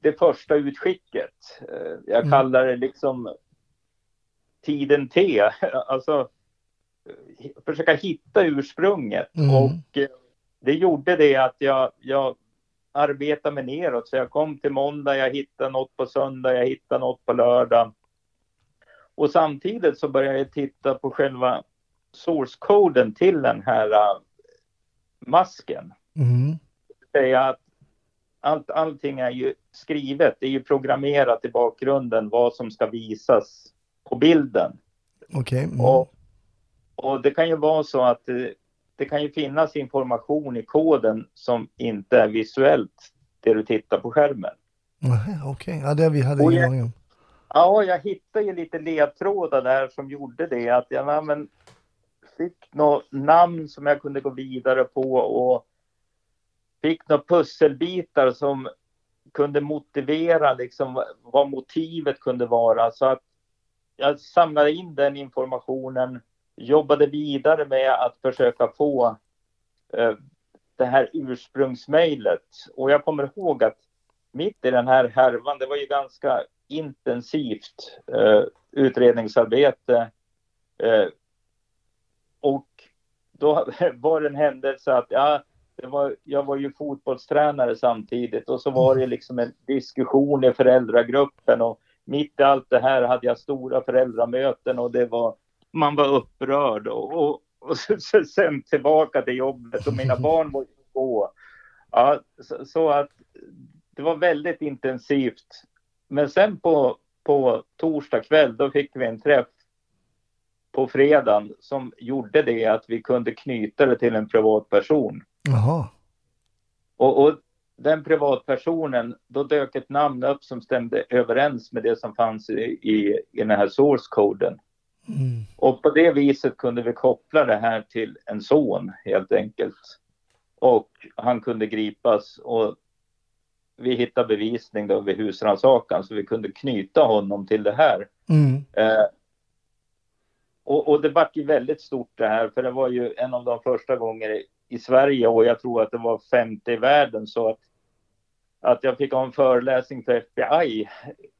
det första utskicket. Eh, Jag Mm. kallar det liksom tiden T. Alltså eh, försöka hitta ursprunget. Mm. Och eh, det gjorde det att jag, jag arbeta mig neråt. Så jag kom till måndag, jag hittade något på söndag, jag hittade något på lördag. Och samtidigt så började jag titta på själva source-koden till den här uh, masken. Mm. Säga att allt, allting är ju skrivet, det är ju programmerat i bakgrunden vad som ska visas på bilden. Okej. Mm. Och, och det kan ju vara så att det, kan ju finnas information i koden som inte är visuellt, det du tittar på skärmen. Okej, ja, det vi hade ingen aning om. Ja, jag hittade ju lite ledtrådar där som gjorde det att jag ja, men, fick något namn som jag kunde gå vidare på och fick några pusselbitar som kunde motivera liksom vad motivet kunde vara. Så att jag samlade in den informationen, jobbade vidare med att försöka få eh, det här ursprungsmejlet. Och jag kommer ihåg att mitt i den här härvan, det var ju ganska intensivt eh, utredningsarbete. Eh, och då var det en händelse att ja, det var, jag var ju fotbollstränare samtidigt och så var det liksom en diskussion i föräldragruppen och mitt i allt det här hade jag stora föräldramöten och det var, man var upprörd och, och, och sen tillbaka till jobbet och mina barn var två. Ja, så, så att det var väldigt intensivt. Men sen på, på torsdag kväll, då fick vi en träff på fredagen som gjorde det att vi kunde knyta det till en privatperson. Jaha. Och, och den privatpersonen, då dök ett namn upp som stämde överens med det som fanns i, i, i den här source-koden. Mm. Och på det viset kunde vi koppla det här till en son helt enkelt. Och han kunde gripas och vi hittade bevisning då vid husrannsakan så vi kunde knyta honom till det här. Mm. Eh, och, och det vart ju väldigt stort det här för det var ju en av de första gånger i, i Sverige och jag tror att det var femte i världen så att att jag fick ha en föreläsning för FBI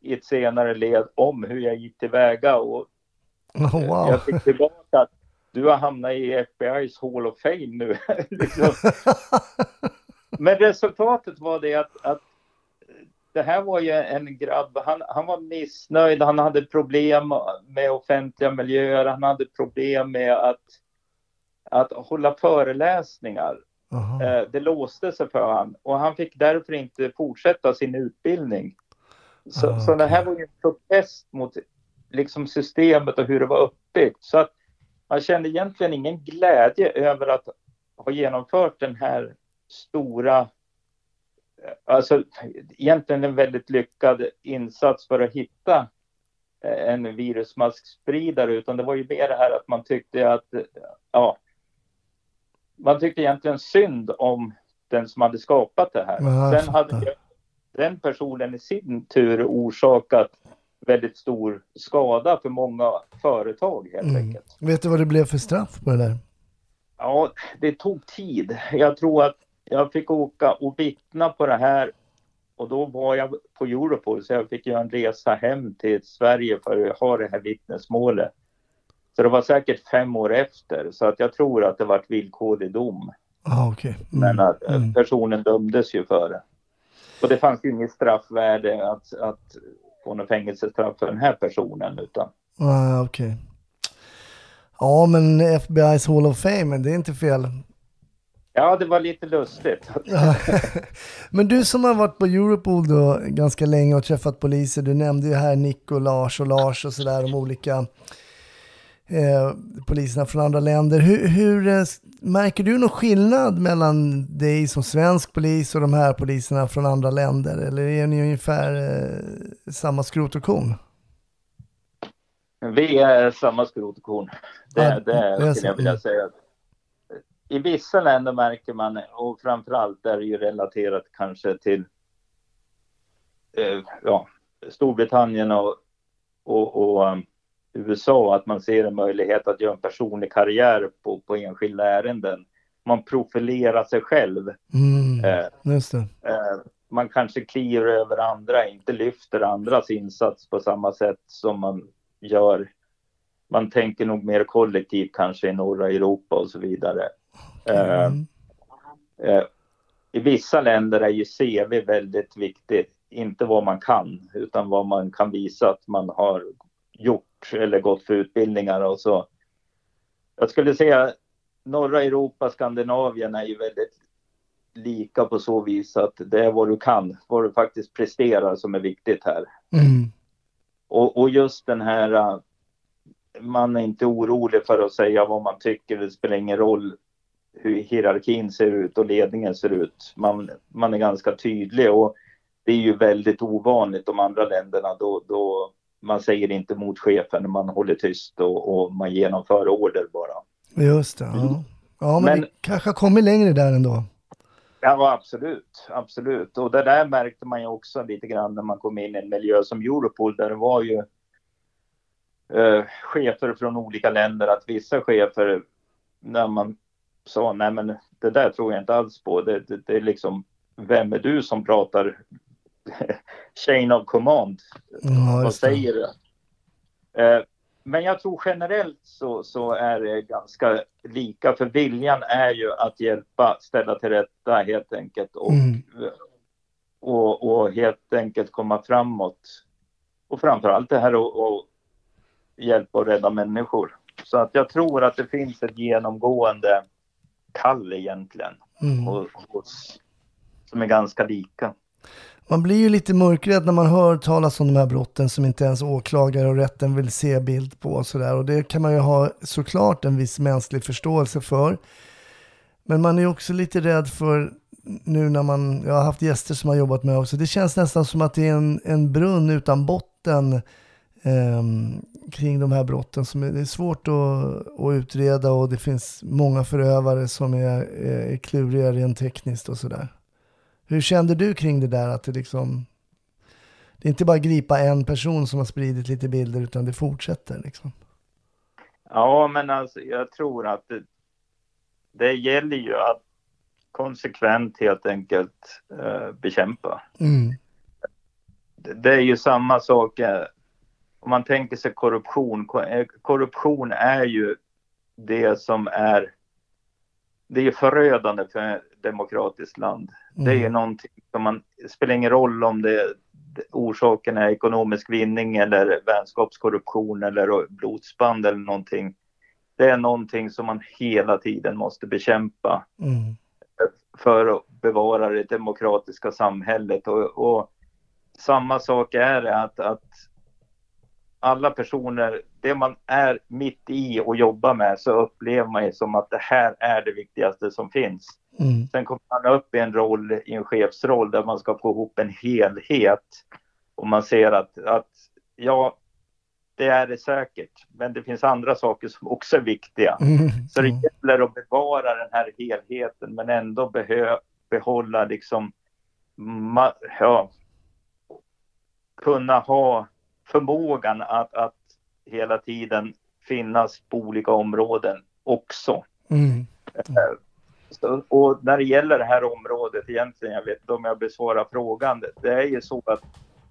i ett senare led om hur jag gick tillväga och wow. jag fick tillbaka att du har hamnat i FBI's Hall of Fame nu. liksom. Men resultatet var det att, att det här var ju en grabb, han, han var missnöjd, han hade problem med offentliga miljöer, han hade problem med att, att hålla föreläsningar. Eh, Det låste sig för han och han fick därför inte fortsätta sin utbildning. Så, Ah, så det här var ju en protest mot liksom systemet och hur det var uppbyggt. Så att man kände egentligen ingen glädje över att ha genomfört den här stora, alltså egentligen en väldigt lyckad insats för att hitta eh, en virusmaskspridare, utan det var ju mer det här att man tyckte att, ja, man tyckte egentligen synd om den som hade skapat det här. Sen hade den personen i sin tur orsakat väldigt stor skada för många företag helt Mm. enkelt. Vet du vad det blev för straff på det där? Ja, det tog tid. Jag tror att jag fick åka och vittna på det här och då var jag på Europol så jag fick göra en resa hem till Sverige för att ha det här vittnesmålet. Så det var säkert fem år efter så att jag tror att det var ett villkorlig dom. Ah, okej. Mm. Men att mm. personen dömdes ju för det. Och det fanns ju inget straffvärde att, att få något fängelsestraff för den här personen utan Ah, okej. Ja, men FBI's Hall of Fame, det är inte fel. ja, det var lite lustigt. Men du som har varit på Europol då ganska länge och träffat poliser, du nämnde ju här Nick och Lars och Lars och sådär, de olika eh, poliserna från andra länder. Hur, hur eh, märker du någon skillnad mellan dig som svensk polis och de här poliserna från andra länder? Eller är ni ungefär eh, samma skrot och korn? Vi är samma skrot och korn. Det, Ja, det, det är skulle jag vilja säga. I vissa länder märker man, och framförallt är det ju relaterat kanske till eh, ja, Storbritannien och, och, och USA, att man ser en möjlighet att göra en personlig karriär på, på enskilda ärenden. Man profilerar sig själv. Mm, Eh, eh, man kanske kliver över andra, inte lyfter andras insats på samma sätt som man gör. Man tänker nog mer kollektivt kanske i norra Europa och så vidare. Eh, Mm. eh, i vissa länder är ju CV väldigt viktigt. Inte vad man kan, utan vad man kan visa att man har gjort eller gått för utbildningar och så. Jag skulle säga norra Europa, Skandinavien är ju väldigt lika på så vis att det är vad du kan, vad du faktiskt presterar som är viktigt här. Mm. Och, och just den här, uh, man är inte orolig för att säga vad man tycker, det spelar ingen roll hur hierarkin ser ut och ledningen ser ut. Man, man är ganska tydlig och det är ju väldigt ovanligt de andra länderna då, då man säger inte mot chefen, man håller tyst och, och man genomför order bara. Just det. Ja, ja men, Men- det kanske har kommit längre där ändå. Ja, absolut, absolut. Och det där märkte man ju också lite grann när man kom in i en miljö som Europol där det var ju eh, chefer från olika länder, att vissa chefer, när man sa nej men det där tror jag inte alls på, det, det, det är liksom, vem är du som pratar chain of command? Ja, Vad säger du? Eh, men jag tror generellt så, så är det ganska lika, för viljan är ju att hjälpa, ställa till rätta helt enkelt och, Mm. och, och helt enkelt komma framåt. Och framförallt det här att hjälpa och rädda människor. Så att jag tror att det finns ett genomgående kall egentligen Mm. hos, som är ganska lika. Man blir ju lite mörkrädd när man hör talas om de här brotten som inte ens åklagare och rätten vill se bild på och sådär. Och det kan man ju ha såklart en viss mänsklig förståelse för. Men man är också lite rädd för nu när man, jag har haft gäster som har jobbat med också, det känns nästan som att det är en, en brunn utan botten eh, kring de här brotten. Som är, det är svårt att, att utreda och det finns många förövare som är, är kluriga rent tekniskt och sådär. Hur kände du kring det där att det liksom det är inte bara gripa en person som har spridit lite bilder utan det fortsätter liksom. Ja, men alltså jag tror att det, det gäller ju att konsekvent helt enkelt eh, bekämpa. Mm. Det, det är ju samma sak eh, om man tänker sig korruption. Ko- eh, Korruption är ju det som är det är förödande för ett demokratiskt land. Det är Mm. någonting som man, det spelar ingen roll om det, det orsaken är ekonomisk vinning eller vänskapskorruption eller blodsband eller någonting. Det är någonting som man hela tiden måste bekämpa Mm. för att bevara det demokratiska samhället. Och, och samma sak är det att, att alla personer, det man är mitt i och jobbar med så upplever man ju som att det här är det viktigaste som finns. Mm. Sen kommer man upp i en roll, i en chefsroll där man ska få ihop en helhet. Och man ser att, att ja, det är det säkert, men det finns andra saker som också är viktiga. Mm. Så det gäller att bevara den här helheten men ändå behö, behålla liksom, ja, kunna ha förmågan att, att hela tiden finnas på olika områden också. Mm. Så, och när det gäller det här området egentligen, jag vet inte om jag besvarar frågan, det- är ju så att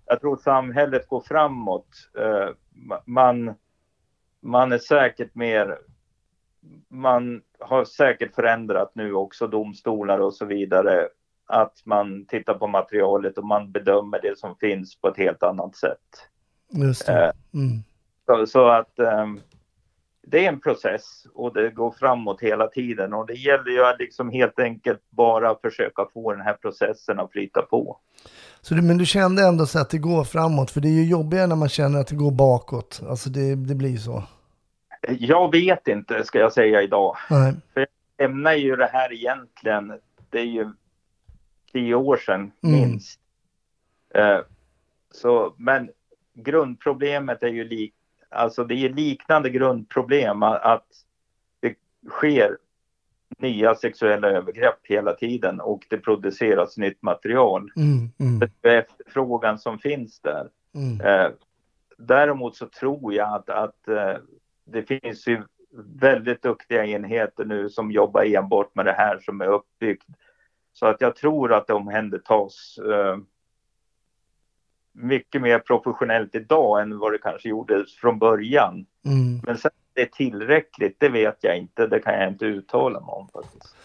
jag tror samhället går framåt. Eh, ma- man, man är säkert mer, man har säkert förändrat nu också domstolar och så vidare. Att man tittar på materialet och man bedömer det som finns på ett helt annat sätt. Just Eh. Mm. så, så att ehm, det är en process och det går framåt hela tiden och det gäller ju att liksom helt enkelt bara försöka få den här processen att flyta på. Så du, men du kände ändå så att det går framåt, för det är ju jobbigare när man känner att det går bakåt. Alltså det, det blir så. Jag vet inte, ska jag säga idag. Nej. För jag ämnar ju det här egentligen, det är ju tio år sedan Mm. minst. Eh, så, men grundproblemet är ju lik, alltså det är liknande grundproblem att, det sker nya sexuella övergrepp hela tiden och det produceras nytt material. Mm. Mm. Det är efterfrågan som finns där. Mm. Eh, däremot så tror jag att, att eh, det finns ju väldigt duktiga enheter nu som jobbar enbart med det här som är uppbyggt. Så att jag tror att det omhändertas eh, mycket mer professionellt idag än vad det kanske gjordes från början. Mm. Men sen är det tillräckligt, det vet jag inte. Det kan jag inte uttala mig om faktiskt.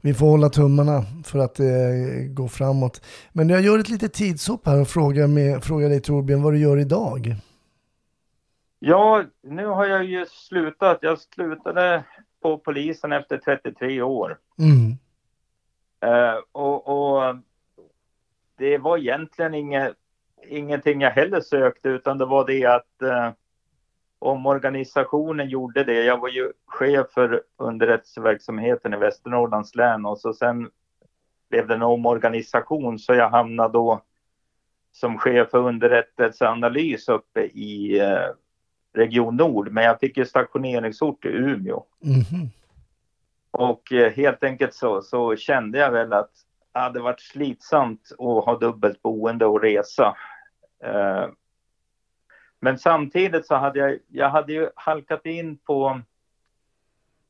Vi får hålla tummarna för att det går framåt. Men jag gör ett litet tidshopp här och frågar, med, frågar dig Torbjörn vad du gör idag. Ja, nu har jag ju slutat. Jag slutade på polisen efter 33 år. Mm. Eh, och, och det var egentligen inget, ingenting jag heller sökte utan det var det att eh, omorganisationen gjorde det. Jag var ju chef för underrättelseverksamheten i Västernorrlands län och så sen blev det en omorganisation så jag hamnade då som chef för underrättelseanalys uppe i eh, Region Nord. Men jag fick ju stationeringsort i Umeå. Mhm. Och eh, helt enkelt så, så kände jag väl att det hade varit slitsamt att ha dubbelt boende och resa. Eh, men samtidigt så hade jag, jag hade ju halkat in på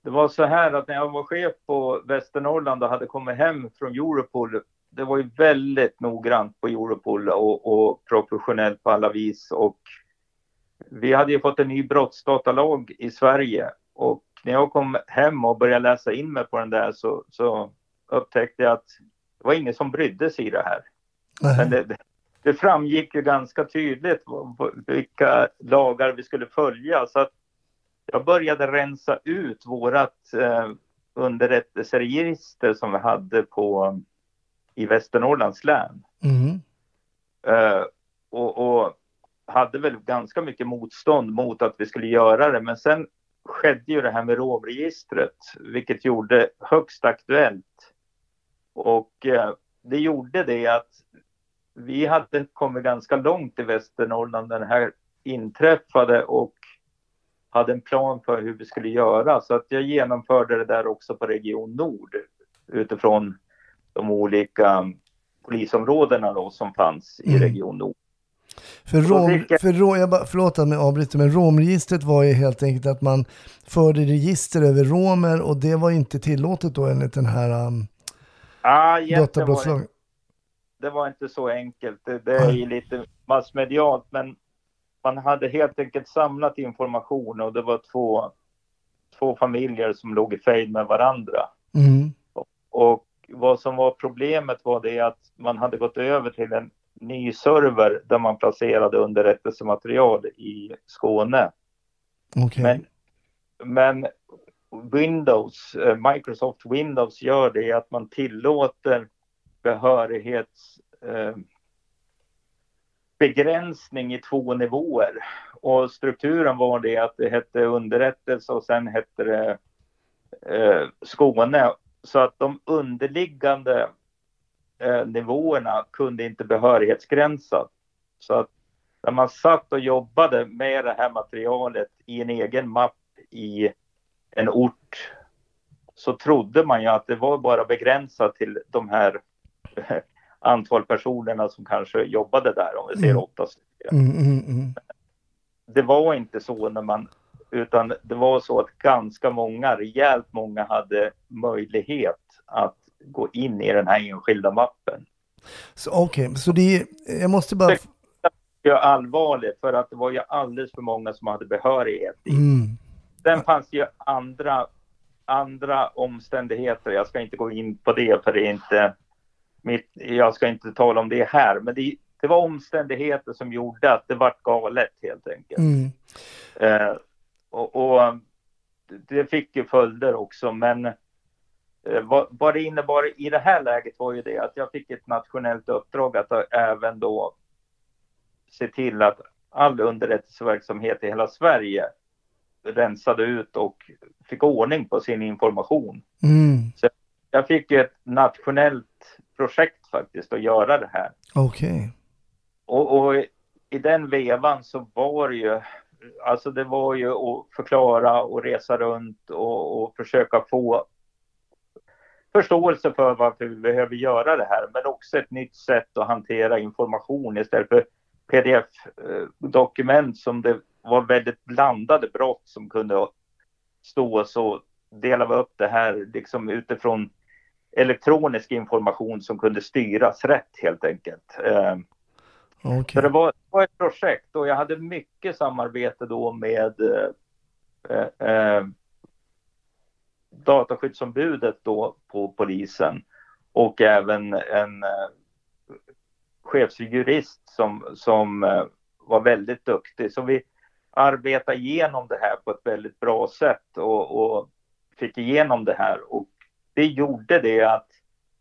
det var så här att när jag var chef på Västernorrland och hade kommit hem från Europol, det var ju väldigt noggrant på Europol och, och professionellt på alla vis. Och vi hade ju fått en ny brottsdatalag i Sverige och när jag kom hem och började läsa in mig på den där så, så upptäckte jag att det var ingen som brydde sig i det här. Det, det- framgick ju ganska tydligt vilka lagar vi skulle följa. Så att jag började rensa ut vårat eh, underrättelseregister som vi hade på, i Västernorrlands län. Mm. Eh, och, och hade väl ganska mycket motstånd mot att vi skulle göra det. Men sen skedde ju det här med rovregistret, vilket gjorde högst aktuellt. Och eh, det gjorde det att vi hade kommit ganska långt i Västernorrland när det här inträffade och hade en plan för hur vi skulle göra. Så att jag genomförde det där också på Region Nord utifrån de olika polisområdena då som fanns i Mm. Region Nord. För, rom, för ro, jag bara, förlåt att jag avbryter, men romregistret var ju helt enkelt att man förde register över romer och det var inte tillåtet då enligt den här um, Ah, databrottslagen. Det var inte så enkelt. Det, det är ju lite massmedialt, men man hade helt enkelt samlat information och det var två, två familjer som låg i fejd med varandra. Mm. Och vad som var problemet var det att man hade gått över till en ny server där man placerade underrättelsematerial i Skåne. Okej. Men, men Windows, eh, Microsoft Windows gör det att man tillåter behörighets eh, begränsning i två nivåer. Och strukturen var det att det hette underrättelse och sen hette det eh, Skåne. Så att de underliggande eh, nivåerna kunde inte behörighetsgränsa. Så att när man satt och jobbade med det här materialet i en egen mapp i en ort så trodde man ju att det var bara begränsat till de här antal personerna som kanske jobbade där, om vi säger Mm. åtta stycken. Mm, mm, mm. Det var inte så när man, utan det var så att ganska många, rejält många hade möjlighet att gå in i den här enskilda mappen. Så, Okej, så det jag måste bara... Det är allvarligt för att det var ju alldeles för många som hade behörighet. Mm. Sen fanns det ju andra, andra omständigheter. Jag ska inte gå in på det för det är inte mitt, jag ska inte tala om det här. Men det, det var omständigheter som gjorde att det vart galet helt enkelt. Mm. Eh, och, och det fick ju följder också. Men eh, vad, vad det innebar i det här läget var ju det att jag fick ett nationellt uppdrag att även då se till att all underrättelseverksamhet i hela Sverige rensade ut och fick ordning på sin information. Mm. Jag fick ett nationellt projekt faktiskt att göra det här. Okej. Och, och i den vevan så var det ju, alltså det var ju att förklara och resa runt och, och försöka få förståelse för varför vi behöver göra det här, men också ett nytt sätt att hantera information istället för pdf-dokument som det var väldigt blandade brott som kunde stå så delade vi upp det här liksom utifrån elektronisk information som kunde styras rätt helt enkelt. Eh, Okej. så det var, var ett projekt och jag hade mycket samarbete då med eh, eh, dataskyddsombudet då på polisen och även en eh, chefsjurist som, som eh, var väldigt duktig. Så vi arbetade igenom det här på ett väldigt bra sätt och, och fick igenom det här. Och det gjorde det att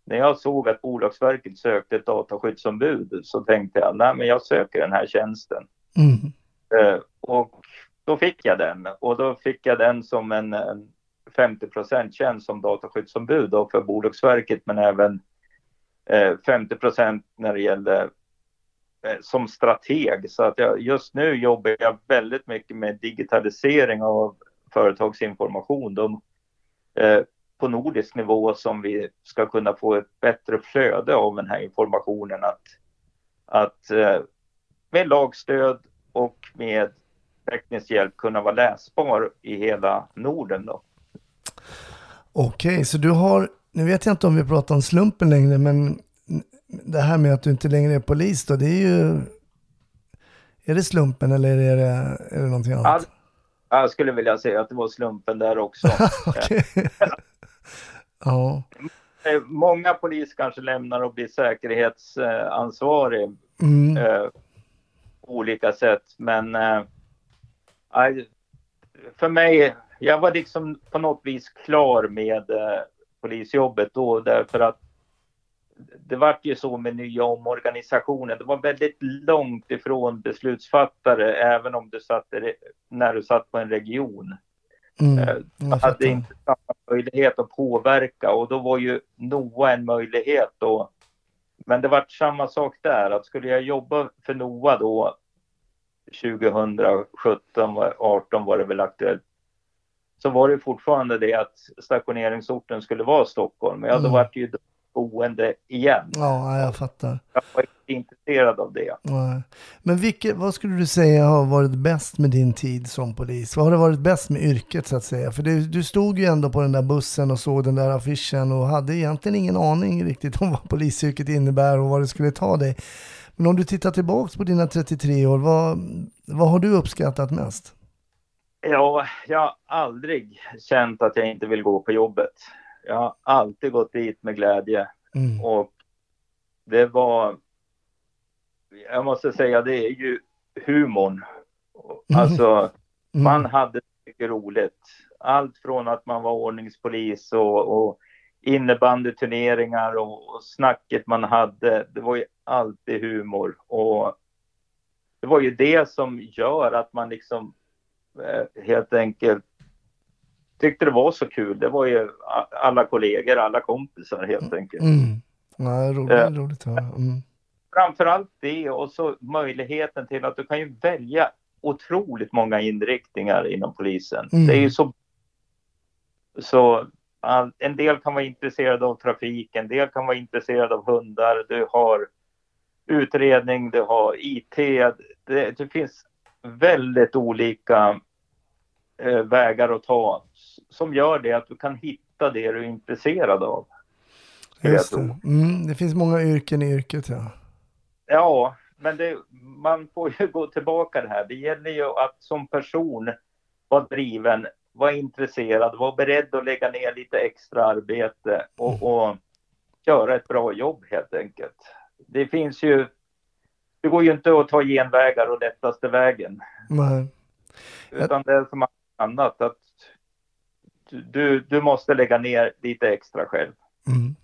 när jag såg att Bolagsverket sökte ett dataskyddsombud så tänkte jag, nej men jag söker den här tjänsten. Mm. Eh, och då fick jag den och då fick jag den som en, en 50% tjänst som dataskyddsombud då för Bolagsverket men även eh, 50% när det gällde eh, som strateg. Så att jag, just nu jobbar jag väldigt mycket med digitalisering av företagsinformation. De, eh, på nordisk nivå som vi ska kunna få ett bättre flöde av den här informationen. Att, att eh, med lagstöd och med teknisk hjälp kunna vara läsbar i hela Norden. Då. Okej, så du har, nu vet jag inte om vi pratar om slumpen längre, men det här med att du inte längre är polis då, det är ju... Är det slumpen eller är det, är det någonting annat? Ja, jag skulle vilja säga att det var slumpen där också. ja. Eh, Många polis kanske lämnar och blir säkerhetsansvarig Mm. eh, på olika sätt. Men eh, för mig, jag var liksom på något vis klar med eh, polisjobbet då därför att det vart ju så med nya omorganisationen. Det var väldigt långt ifrån beslutsfattare även om du satt när du satt på en region. Mm. Eh, hade inte samma möjlighet att påverka och då var ju NOA en möjlighet då. Men det var samma sak där, att skulle jag jobba för NOA då 2017, 18 var det väl aktuellt, så var det fortfarande det att stationeringsorten skulle vara Stockholm. Ja, då Mm. var det ju boende igen. Ja, jag fattar. Jag var inte intresserad av det. Men vilket, vad skulle du säga har varit bäst med din tid som polis? Vad har det varit bäst med yrket så att säga? För det, du stod ju ändå på den där bussen och såg den där affischen och hade egentligen ingen aning riktigt om vad polisyrket innebär och vad det skulle ta dig. Men om du tittar tillbaks på dina 33 år, vad, vad har du uppskattat mest? Ja, jag har aldrig känt att jag inte vill gå på jobbet. Jag har alltid gått dit med glädje Mm. och det var, jag måste säga, det är ju humorn. Alltså, Mm. man hade mycket roligt. Allt från att man var ordningspolis och, och innebandyturneringar och, och snacket man hade. Det var ju alltid humor och det var ju det som gör att man liksom eh, helt enkelt tyckte det var så kul. Det var ju alla kollegor, alla kompisar helt enkelt. Mm. Ja, roligt, Eh. roligt höra. Mm. Framförallt det och så möjligheten till att du kan ju välja otroligt många inriktningar inom polisen. Mm. Det är ju så... Så all, en del kan vara intresserade av trafik, en del kan vara intresserade av hundar. Du har utredning, du har IT. Det, det finns väldigt olika eh, vägar att ta som gör det att du kan hitta det du är intresserad av. Just det. Mm. det finns många yrken i yrket ja. Ja, men det, man får ju gå tillbaka det här. Det gäller ju att som person vara driven, vara intresserad, vara beredd att lägga ner lite extra arbete och, och göra ett bra jobb helt enkelt. Det finns ju, det går ju inte att ta genvägar och lättaste vägen, Nej. utan det är som annat att du, du måste lägga ner lite extra själv. Mm.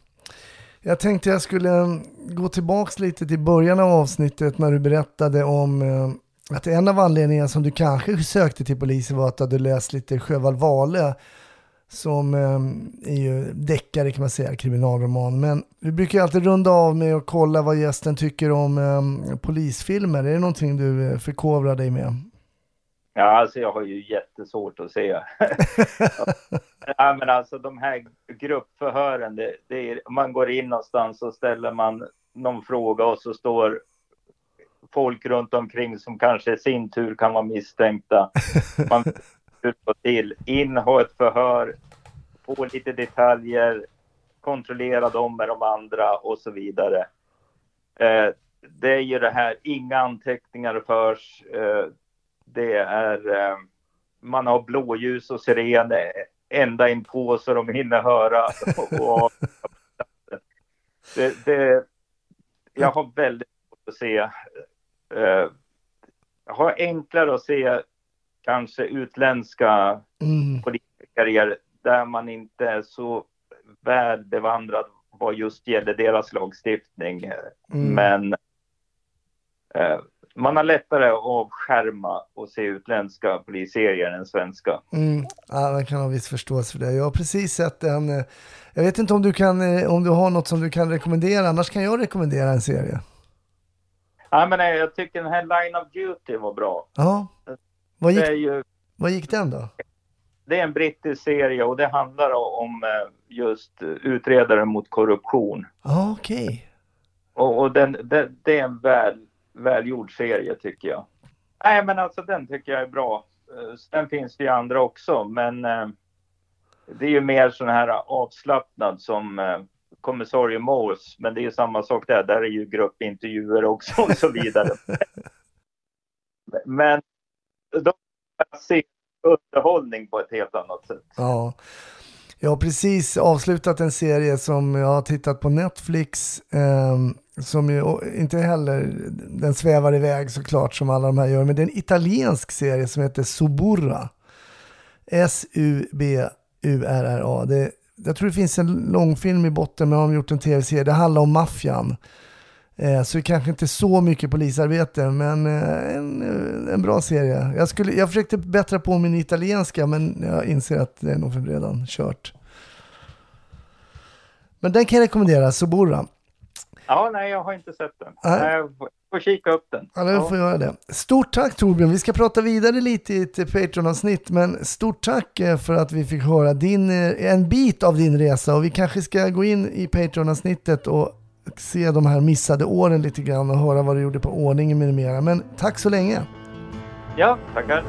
Jag tänkte jag skulle gå tillbaks lite till början av avsnittet när du berättade om eh, att en av anledningarna som du kanske sökte till polisen var att du hade läst lite Sjöwall Wahlöö som eh, är ju deckare kan man säga, kriminalroman. Men vi brukar ju alltid runda av med att kolla vad gästen tycker om eh, polisfilmer. Är det någonting du förkovrar dig med? Ja, alltså jag har ju jättesvårt att se. ja, men alltså de här gruppförhören, det, det är, man går in någonstans och ställer man någon fråga och så står folk runt omkring som kanske i sin tur kan vara misstänkta. Man och till, in, ha ett förhör, få lite detaljer, kontrollera dem med de andra och så vidare. Eh, det är ju det här, inga anteckningar förs. Eh, det är, eh, man har blåljus och siren. ända in på så de hinner höra. Och, det, det, jag har väldigt svårt att se. Eh, jag har enklare att se kanske utländska Mm. politiker där man inte är så väl bevandrad vad just gäller deras lagstiftning. Mm. Men eh, man har lättare att avskärma och se utländska polisserier än svenska. Mm. Ja, man kan ha viss förståelse för det. Jag har precis sett en, eh, jag vet inte om du, kan, eh, om du har något som du kan rekommendera, annars kan jag rekommendera en serie. Ja, men eh, jag tycker den här Line of Duty var bra. Ja, vad Det gick, ju, vad gick den då? det är en brittisk serie och det handlar om just utredare mot korruption. Ja, okej. Och, och den, den, det är en väl, välgjord serie tycker jag. Nej, men alltså den tycker jag är bra. Eh, Sen finns det ju andra också, men eh, det är ju mer sån här avslappnad som eh, kommissarie Morse, men det är ju samma sak där. Där är ju gruppintervjuer också och så vidare. men de ser underhållning på ett helt annat sätt. Ja. Jag har precis avslutat en serie som jag har tittat på Netflix, ehm, som ju inte heller, den svävar iväg såklart som alla de här gör, men det är en italiensk serie som heter Suburra. S-U-B-U-R-R-A. Det, jag tror det finns en långfilm i botten, men de har gjort en tv-serie. Det handlar om maffian. Eh, så det kanske inte är så mycket polisarbete, men eh, en, eh, en bra serie. Jag, skulle, jag försökte bättra på min italienska, men jag inser att det är nog redan kört. Men den kan jag rekommendera, Suburra. Ja, nej, jag har inte sett den. Nej. Jag får- kika upp den. Ja, det får göra det. Stort tack Torbjörn. Vi ska prata vidare lite i ett Patreon-avsnitt, men stort tack eh, för att vi fick höra din, eh, en bit av din resa och vi kanske ska gå in i Patreon-avsnittet och se de här missade åren lite grann och höra vad du gjorde på ordningen med mera. Men tack så länge. Ja, tackar.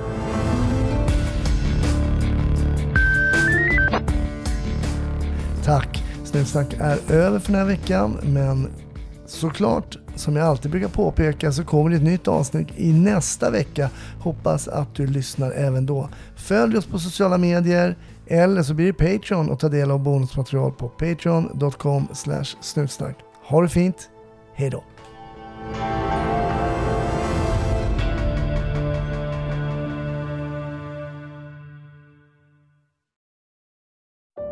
Tack. Snutsnack är över för den här veckan, men såklart, som jag alltid brukar påpeka, så kommer det ett nytt avsnitt i nästa vecka. Hoppas att du lyssnar även då. Följ oss på sociala medier eller så blir det Patreon och ta del av bonusmaterial på patreon.com snutsnack. Ha det fint. Hej då.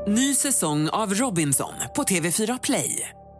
Ny säsong av Robinson på TV4 Play.